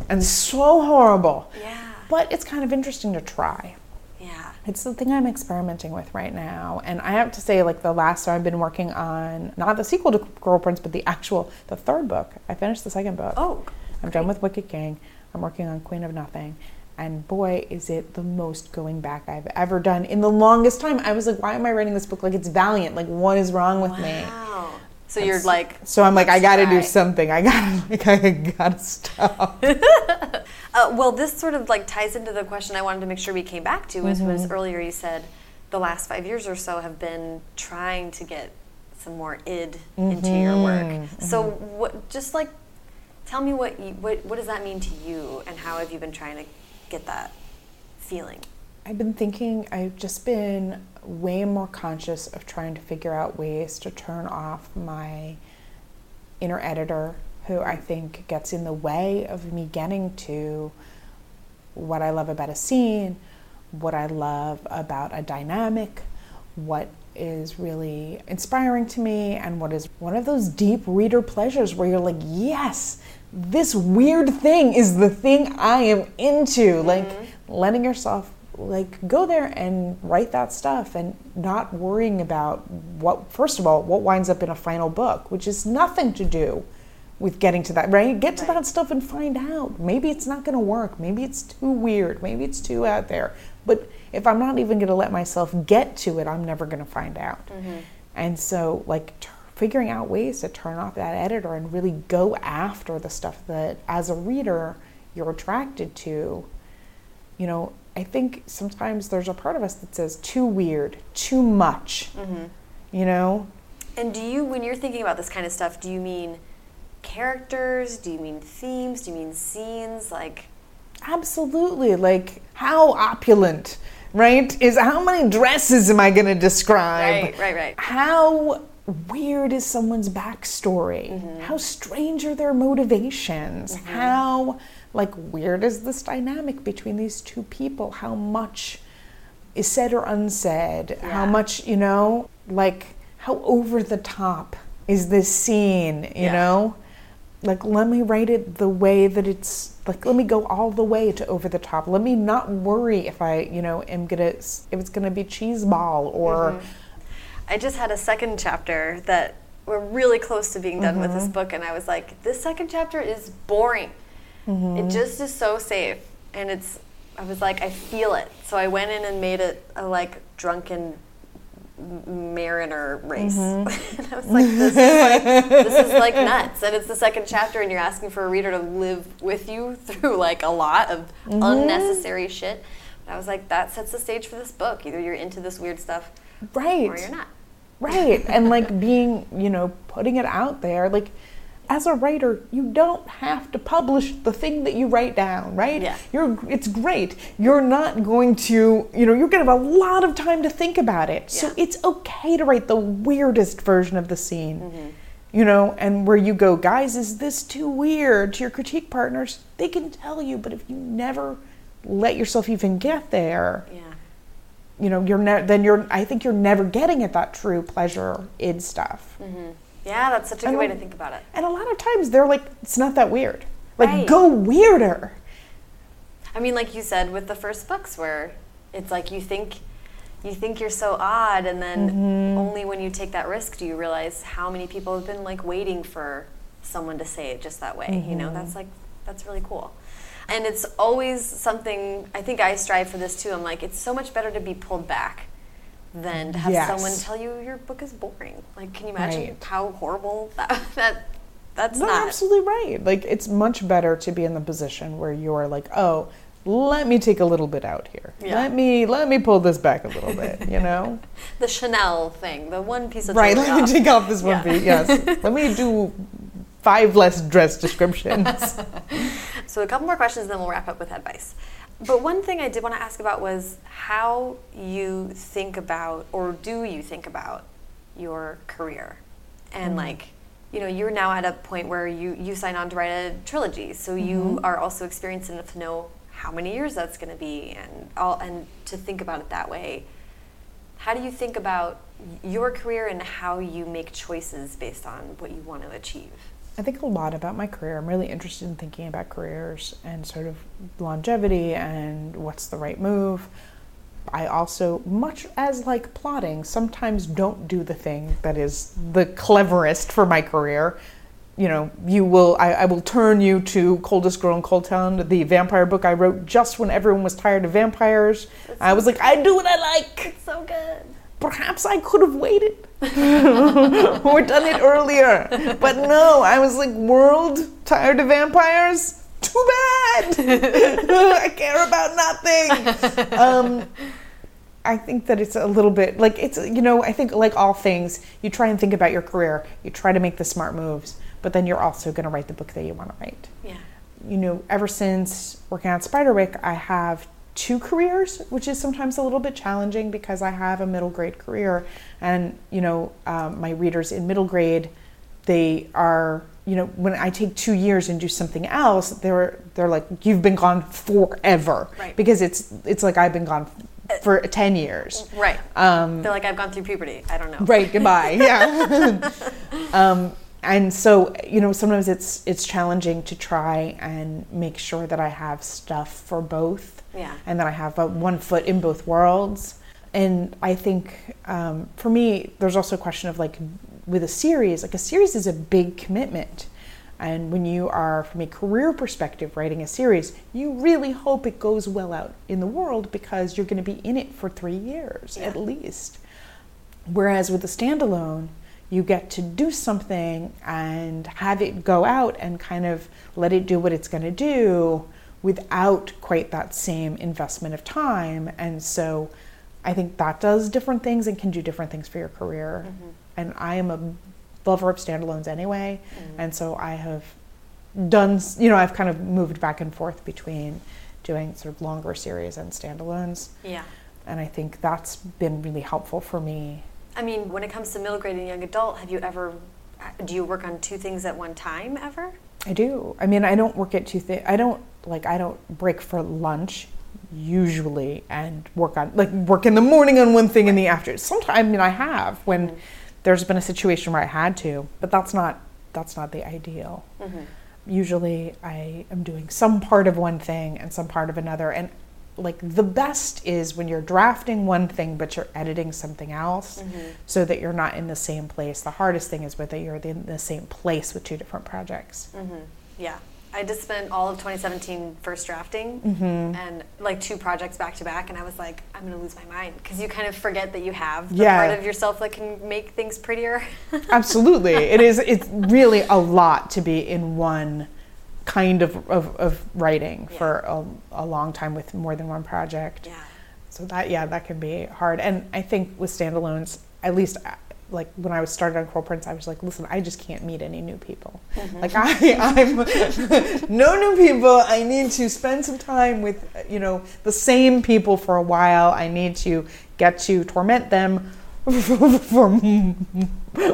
and so horrible. Yeah. But it's kind of interesting to try. Yeah. It's the thing I'm experimenting with right now. And I have to say, like the last time I've been working on not the sequel to Cruel Prince, but the actual the third book. I finished the second book. Oh. I'm done with Wicked King. I'm working on Queen of Nothing. And boy, is it the most going back I've ever done in the longest time. I was like, why am I writing this book like it's Valiant? Like, what is wrong with wow. me? So you're like. So I'm like, I got to do something. I got, like, I got to stop. uh, well, this sort of like ties into the question I wanted to make sure we came back to. Was, mm-hmm. was earlier you said the last five years or so have been trying to get some more id mm-hmm. into your work. Mm-hmm. So what? Just like, tell me what you, what what does that mean to you, and how have you been trying to get that feeling? I've been thinking. I've just been way more conscious of trying to figure out ways to turn off my inner editor, who I think gets in the way of me getting to what I love about a scene, what I love about a dynamic, what is really inspiring to me, and what is one of those deep reader pleasures where you're like, yes, this weird thing is the thing I am into. Mm-hmm. Like letting yourself like go there and write that stuff and not worrying about what first of all what winds up in a final book which is nothing to do with getting to that right get to right. that stuff and find out maybe it's not going to work maybe it's too weird maybe it's too out there but if i'm not even going to let myself get to it i'm never going to find out mm-hmm. and so like figuring out ways to turn off that editor and really go after the stuff that as a reader you're attracted to you know I think sometimes there's a part of us that says too weird, too much. Mm-hmm. You know? And do you, when you're thinking about this kind of stuff, do you mean characters? Do you mean themes? Do you mean scenes? Like, absolutely. Like, how opulent, right? Is how many dresses am I going to describe? Right, right, right. How weird is someone's backstory? Mm-hmm. How strange are their motivations? Mm-hmm. How like weird is this dynamic between these two people how much is said or unsaid yeah. how much you know like how over the top is this scene you yeah. know like let me write it the way that it's like let me go all the way to over the top let me not worry if i you know am gonna if it's gonna be cheese ball or mm-hmm. I just had a second chapter that we're really close to being done mm-hmm. with this mm-hmm. book and i was like this second chapter is boring Mm-hmm. It just is so safe, and it's. I was like, I feel it. So I went in and made it a like drunken mariner race. Mm-hmm. and I was like this, is like, this is like nuts. And it's the second chapter, and you're asking for a reader to live with you through like a lot of mm-hmm. unnecessary shit. But I was like, that sets the stage for this book. Either you're into this weird stuff, right, or you're not. Right. and like being, you know, putting it out there, like as a writer, you don't have to publish the thing that you write down, right? Yeah. You're it's great. You're not going to, you know, you're going to have a lot of time to think about it. Yeah. So it's okay to write the weirdest version of the scene. Mm-hmm. You know, and where you go, guys, is this too weird to your critique partners? They can tell you, but if you never let yourself even get there, yeah. You know, you're ne- then you're I think you're never getting at that true pleasure id stuff. Mm-hmm. Yeah, that's such a and good way to think about it. And a lot of times they're like, it's not that weird. Like, right. go weirder. I mean, like you said with the first books, where it's like you think you think you're so odd, and then mm-hmm. only when you take that risk do you realize how many people have been like waiting for someone to say it just that way. Mm-hmm. You know, that's like that's really cool. And it's always something I think I strive for this too. I'm like, it's so much better to be pulled back than to have yes. someone tell you your book is boring. Like, can you imagine right. how horrible that, that that's no, not? absolutely right. Like, it's much better to be in the position where you're like, oh, let me take a little bit out here. Yeah. Let me let me pull this back a little bit. You know, the Chanel thing, the one piece of right. Let off. me take off this one yeah. piece. Yes, let me do five less dress descriptions. so a couple more questions, then we'll wrap up with advice. But one thing I did want to ask about was how you think about, or do you think about, your career, and mm. like, you know, you're now at a point where you you sign on to write a trilogy, so mm-hmm. you are also experienced enough to know how many years that's going to be, and all, and to think about it that way. How do you think about your career and how you make choices based on what you want to achieve? I think a lot about my career. I'm really interested in thinking about careers and sort of longevity and what's the right move. I also, much as like plotting, sometimes don't do the thing that is the cleverest for my career. You know, you will, I, I will turn you to Coldest Girl in Coldtown, the vampire book I wrote just when everyone was tired of vampires. I was like, I do what I like. It's so good perhaps I could have waited or done it earlier. But no, I was like, world tired of vampires? Too bad. I care about nothing. Um, I think that it's a little bit like it's, you know, I think like all things, you try and think about your career, you try to make the smart moves, but then you're also going to write the book that you want to write. Yeah. You know, ever since working on Spiderwick, I have two careers, which is sometimes a little bit challenging because I have a middle grade career, and you know um, my readers in middle grade, they are you know when I take two years and do something else, they're they're like you've been gone forever right. because it's it's like I've been gone for 10 years. Right. Um, They're like, I've gone through puberty. I don't know. Right. Goodbye. Yeah. um, and so you know sometimes it's it's challenging to try and make sure that I have stuff for both yeah. and that I have uh, one foot in both worlds and I think um, for me there's also a question of like with a series like a series is a big commitment and when you are from a career perspective writing a series you really hope it goes well out in the world because you're going to be in it for three years yeah. at least whereas with a standalone you get to do something and have it go out and kind of let it do what it's going to do without quite that same investment of time. And so I think that does different things and can do different things for your career. Mm-hmm. And I am a lover of standalones anyway. Mm-hmm. And so I have done, you know, I've kind of moved back and forth between doing sort of longer series and standalones. Yeah. And I think that's been really helpful for me I mean, when it comes to middle grade and young adult, have you ever, do you work on two things at one time ever? I do. I mean, I don't work at two things. I don't, like, I don't break for lunch usually and work on, like, work in the morning on one thing in the afternoon. Sometimes, I mean, I have when mm-hmm. there's been a situation where I had to, but that's not, that's not the ideal. Mm-hmm. Usually I am doing some part of one thing and some part of another. And like the best is when you're drafting one thing but you're editing something else mm-hmm. so that you're not in the same place the hardest thing is whether you're in the same place with two different projects mm-hmm. yeah i just spent all of 2017 first drafting mm-hmm. and like two projects back to back and i was like i'm going to lose my mind because you kind of forget that you have the yeah. part of yourself that can make things prettier absolutely it is it's really a lot to be in one kind of, of, of writing yeah. for a, a, long time with more than one project. Yeah. So that yeah, that can be hard. And I think with standalones, at least uh, like when I was started on Cruel Prince, I was like, listen, I just can't meet any new people. Mm-hmm. Like I, I'm no new people. I need to spend some time with you know the same people for a while. I need to get to torment them for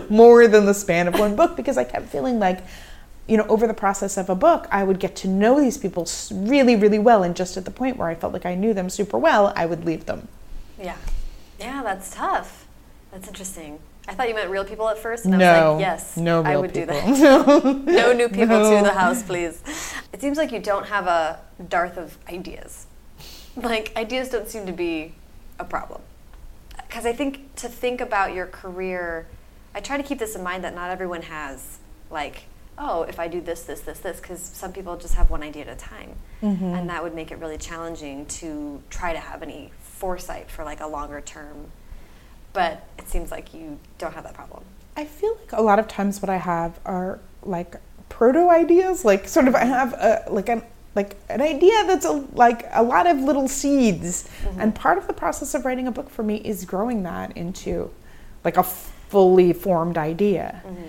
more than the span of one book because I kept feeling like you know, over the process of a book, I would get to know these people really, really well. And just at the point where I felt like I knew them super well, I would leave them. Yeah. Yeah, that's tough. That's interesting. I thought you meant real people at first, and no, I was like, yes, no I would people. do that. No, no new people no. to the house, please. It seems like you don't have a dearth of ideas. Like, ideas don't seem to be a problem. Because I think to think about your career, I try to keep this in mind that not everyone has, like, oh, if I do this, this, this, this, because some people just have one idea at a time. Mm-hmm. And that would make it really challenging to try to have any foresight for like a longer term. But it seems like you don't have that problem. I feel like a lot of times what I have are like proto ideas, like sort of I have a, like an like an idea that's a, like a lot of little seeds. Mm-hmm. And part of the process of writing a book for me is growing that into like a fully formed idea. Mm-hmm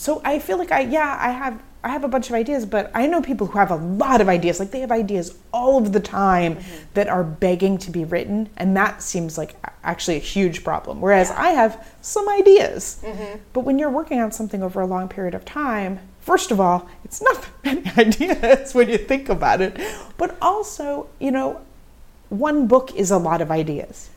so I feel like I yeah I have I have a bunch of ideas, but I know people who have a lot of ideas. Like they have ideas all of the time mm-hmm. that are begging to be written, and that seems like actually a huge problem. Whereas yeah. I have some ideas. Mm-hmm. But when you're working on something over a long period of time, first of all, it's not many ideas when you think about it. But also, you know, one book is a lot of ideas.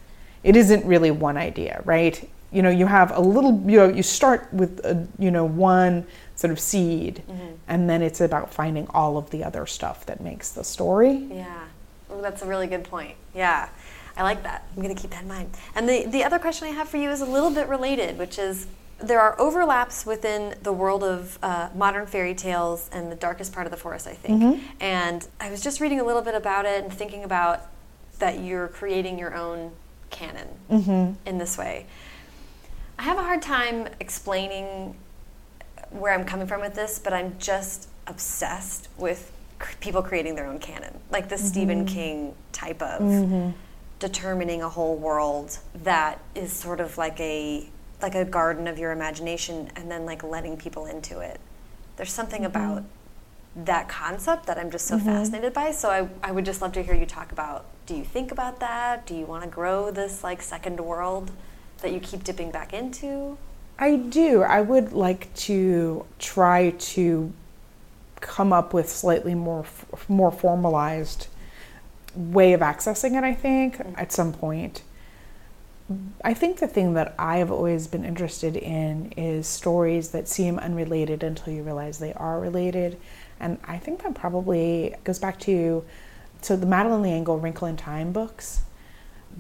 It isn't really one idea, right? You know, you have a little, you know, you start with, a, you know, one sort of seed, mm-hmm. and then it's about finding all of the other stuff that makes the story. Yeah, well, that's a really good point. Yeah, I like that. I'm going to keep that in mind. And the, the other question I have for you is a little bit related, which is there are overlaps within the world of uh, modern fairy tales and the darkest part of the forest, I think. Mm-hmm. And I was just reading a little bit about it and thinking about that you're creating your own canon mm-hmm. in this way. I have a hard time explaining where I'm coming from with this, but I'm just obsessed with cr- people creating their own canon, like the mm-hmm. Stephen King type of mm-hmm. determining a whole world that is sort of like a like a garden of your imagination, and then like letting people into it. There's something mm-hmm. about that concept that I'm just so mm-hmm. fascinated by. So I, I would just love to hear you talk about do you think about that? Do you want to grow this like second world that you keep dipping back into? I do. I would like to try to come up with slightly more more formalized way of accessing it, I think, mm-hmm. at some point. I think the thing that I've always been interested in is stories that seem unrelated until you realize they are related. And I think that probably goes back to so the Madeleine L'Engle Wrinkle in Time books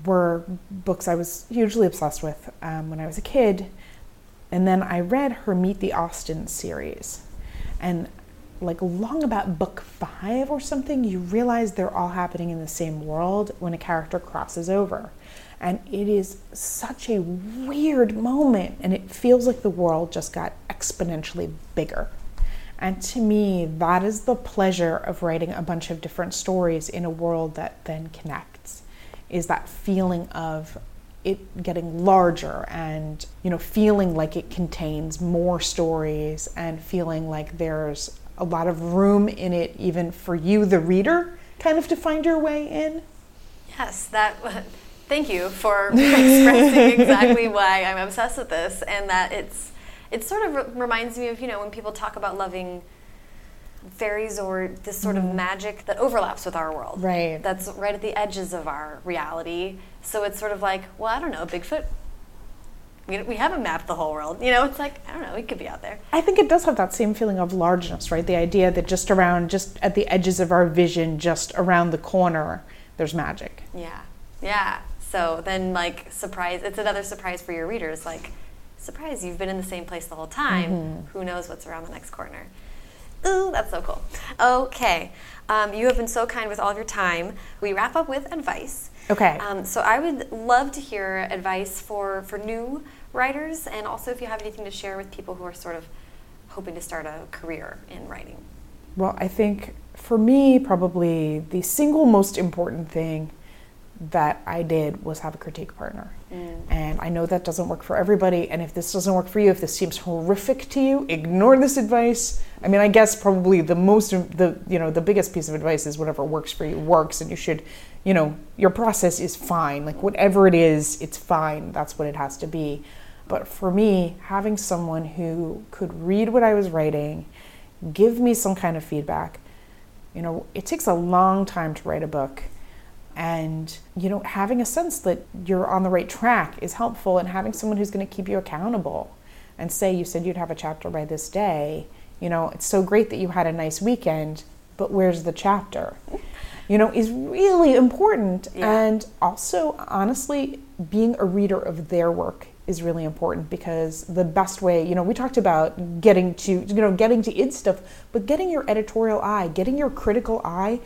were books I was hugely obsessed with um, when I was a kid. And then I read her Meet the Austins series. And like long about book five or something, you realize they're all happening in the same world when a character crosses over. And it is such a weird moment, and it feels like the world just got exponentially bigger. And to me, that is the pleasure of writing a bunch of different stories in a world that then connects. Is that feeling of it getting larger and you know feeling like it contains more stories and feeling like there's a lot of room in it even for you the reader kind of to find your way in? Yes that thank you for expressing exactly why i'm obsessed with this and that it's it sort of re- reminds me of you know when people talk about loving fairies or this sort mm. of mm-hmm. magic that overlaps with our world. Right. That's right at the edges of our reality. So it's sort of like, well, I don't know, Bigfoot. We, we haven't mapped the whole world. You know, it's like, I don't know, it could be out there. I think it does have that same feeling of largeness, right? The idea that just around, just at the edges of our vision, just around the corner, there's magic. Yeah. Yeah. So then, like, surprise, it's another surprise for your readers. Like, surprise, you've been in the same place the whole time. Mm-hmm. Who knows what's around the next corner? Ooh, that's so cool. Okay. Um, you have been so kind with all of your time. We wrap up with advice. Okay. Um, so I would love to hear advice for, for new writers and also if you have anything to share with people who are sort of hoping to start a career in writing. Well, I think for me, probably the single most important thing that I did was have a critique partner. Mm. And I know that doesn't work for everybody. And if this doesn't work for you, if this seems horrific to you, ignore this advice. I mean, I guess probably the most, the you know, the biggest piece of advice is whatever works for you works, and you should, you know, your process is fine. Like whatever it is, it's fine. That's what it has to be. But for me, having someone who could read what I was writing, give me some kind of feedback. You know, it takes a long time to write a book and you know having a sense that you're on the right track is helpful and having someone who's going to keep you accountable and say you said you'd have a chapter by this day you know it's so great that you had a nice weekend but where's the chapter you know is really important yeah. and also honestly being a reader of their work is really important because the best way you know we talked about getting to you know getting to id stuff but getting your editorial eye getting your critical eye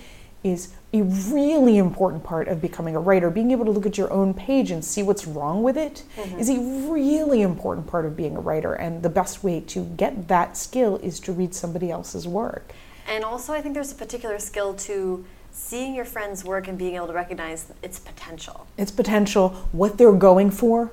is a really important part of becoming a writer. Being able to look at your own page and see what's wrong with it mm-hmm. is a really important part of being a writer. And the best way to get that skill is to read somebody else's work. And also, I think there's a particular skill to seeing your friend's work and being able to recognize its potential. Its potential, what they're going for,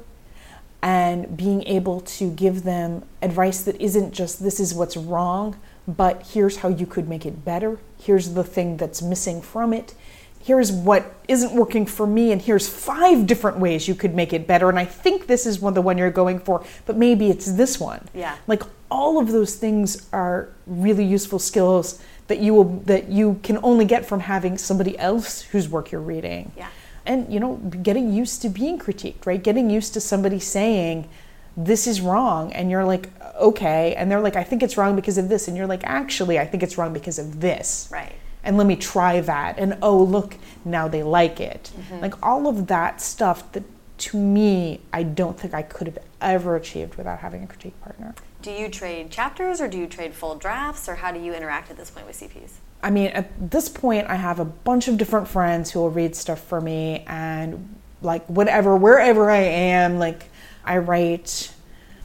and being able to give them advice that isn't just this is what's wrong, but here's how you could make it better. Here's the thing that's missing from it. Here's what isn't working for me, and here's five different ways you could make it better. And I think this is one the one you're going for, but maybe it's this one. Yeah. Like all of those things are really useful skills that you will that you can only get from having somebody else whose work you're reading. Yeah. And you know, getting used to being critiqued, right? Getting used to somebody saying this is wrong and you're like okay and they're like I think it's wrong because of this and you're like actually I think it's wrong because of this. Right. And let me try that and oh look, now they like it. Mm-hmm. Like all of that stuff that to me I don't think I could have ever achieved without having a critique partner. Do you trade chapters or do you trade full drafts or how do you interact at this point with CPs? I mean, at this point, I have a bunch of different friends who will read stuff for me, and like whatever, wherever I am, like I write.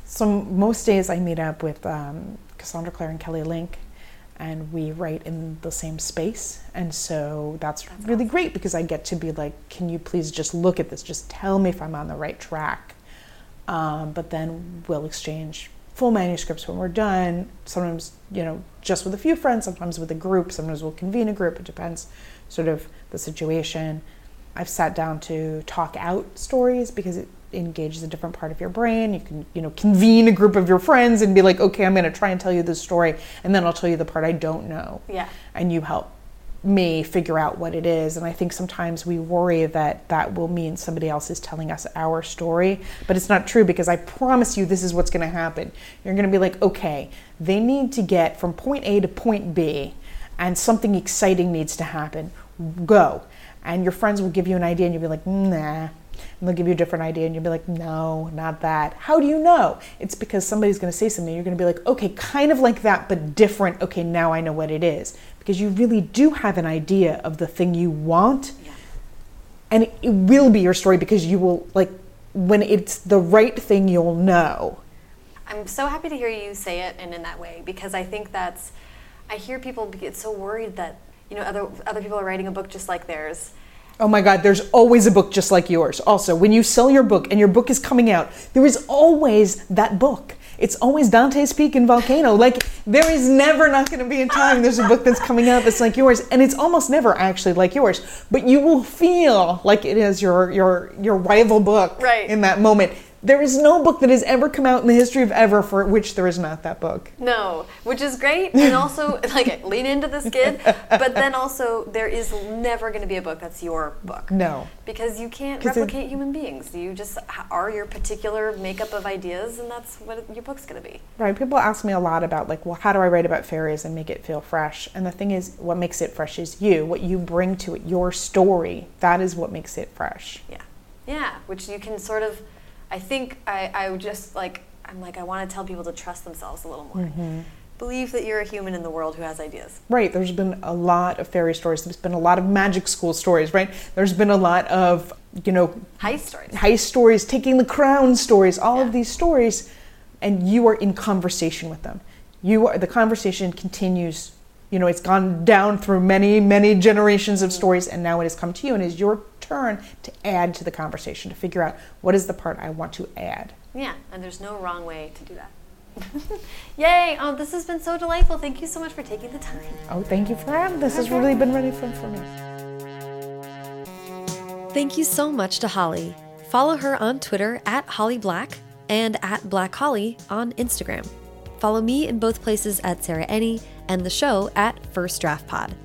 Some most days I meet up with um, Cassandra Clare and Kelly Link, and we write in the same space, and so that's, that's really awesome. great because I get to be like, "Can you please just look at this? Just tell me if I'm on the right track." Um, but then we'll exchange full manuscripts when we're done. Sometimes, you know, just with a few friends, sometimes with a group, sometimes we'll convene a group. It depends sort of the situation. I've sat down to talk out stories because it engages a different part of your brain. You can, you know, convene a group of your friends and be like, okay, I'm going to try and tell you this story, and then I'll tell you the part I don't know. Yeah. And you help me figure out what it is. And I think sometimes we worry that that will mean somebody else is telling us our story, but it's not true because I promise you this is what's going to happen. You're going to be like, okay, they need to get from point A to point B, and something exciting needs to happen. Go. And your friends will give you an idea, and you'll be like, nah. And they'll give you a different idea, and you'll be like, no, not that. How do you know? It's because somebody's going to say something. You're going to be like, okay, kind of like that, but different. Okay, now I know what it is because you really do have an idea of the thing you want. Yeah. And it will be your story because you will, like, when it's the right thing, you'll know. I'm so happy to hear you say it and in that way because I think that's, I hear people get so worried that, you know, other, other people are writing a book just like theirs. Oh my God, there's always a book just like yours. Also, when you sell your book and your book is coming out, there is always that book it's always Dante's Peak and Volcano. Like there is never not going to be a time there's a book that's coming out that's like yours, and it's almost never actually like yours. But you will feel like it is your your your rival book right. in that moment. There is no book that has ever come out in the history of ever for which there is not that book. No, which is great, and also like lean into this kid, but then also there is never going to be a book that's your book. No, because you can't replicate it, human beings. You just are your particular makeup of ideas, and that's what your book's going to be. Right. People ask me a lot about like, well, how do I write about fairies and make it feel fresh? And the thing is, what makes it fresh is you. What you bring to it, your story. That is what makes it fresh. Yeah, yeah. Which you can sort of I think I, I would just like, I'm like, I want to tell people to trust themselves a little more. Mm-hmm. Believe that you're a human in the world who has ideas. Right. There's been a lot of fairy stories. There's been a lot of magic school stories, right? There's been a lot of, you know, heist stories. Heist stories, taking the crown stories, all yeah. of these stories, and you are in conversation with them. You are, the conversation continues you know it's gone down through many many generations of stories and now it has come to you and is your turn to add to the conversation to figure out what is the part i want to add. Yeah and there's no wrong way to do that. Yay! Oh this has been so delightful. Thank you so much for taking the time. Oh thank you for having this has really been really fun for me. Thank you so much to holly. Follow her on twitter at holly black and at black holly on instagram. Follow me in both places at sarah enni and the show at First Draft Pod.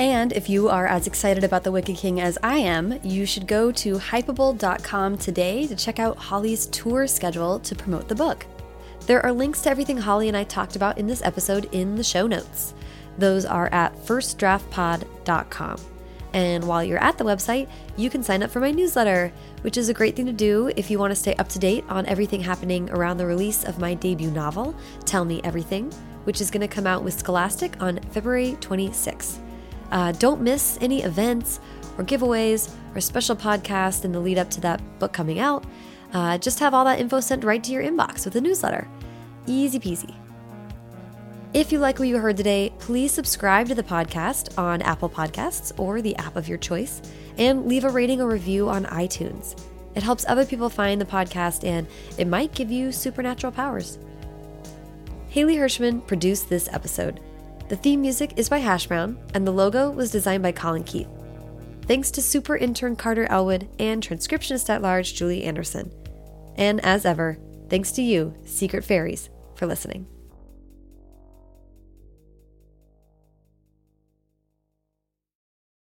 And if you are as excited about The Wicked King as I am, you should go to hypable.com today to check out Holly's tour schedule to promote the book. There are links to everything Holly and I talked about in this episode in the show notes. Those are at firstdraftpod.com. And while you're at the website, you can sign up for my newsletter, which is a great thing to do if you want to stay up to date on everything happening around the release of my debut novel, Tell Me Everything which is going to come out with Scholastic on February 26th. Uh, don't miss any events or giveaways or special podcasts in the lead up to that book coming out. Uh, just have all that info sent right to your inbox with a newsletter. Easy peasy. If you like what you heard today, please subscribe to the podcast on Apple Podcasts or the app of your choice and leave a rating or review on iTunes. It helps other people find the podcast and it might give you supernatural powers. Haley Hirschman produced this episode. The theme music is by Hash Brown, and the logo was designed by Colin Keith. Thanks to super intern Carter Elwood and transcriptionist at large Julie Anderson. And as ever, thanks to you, Secret Fairies, for listening.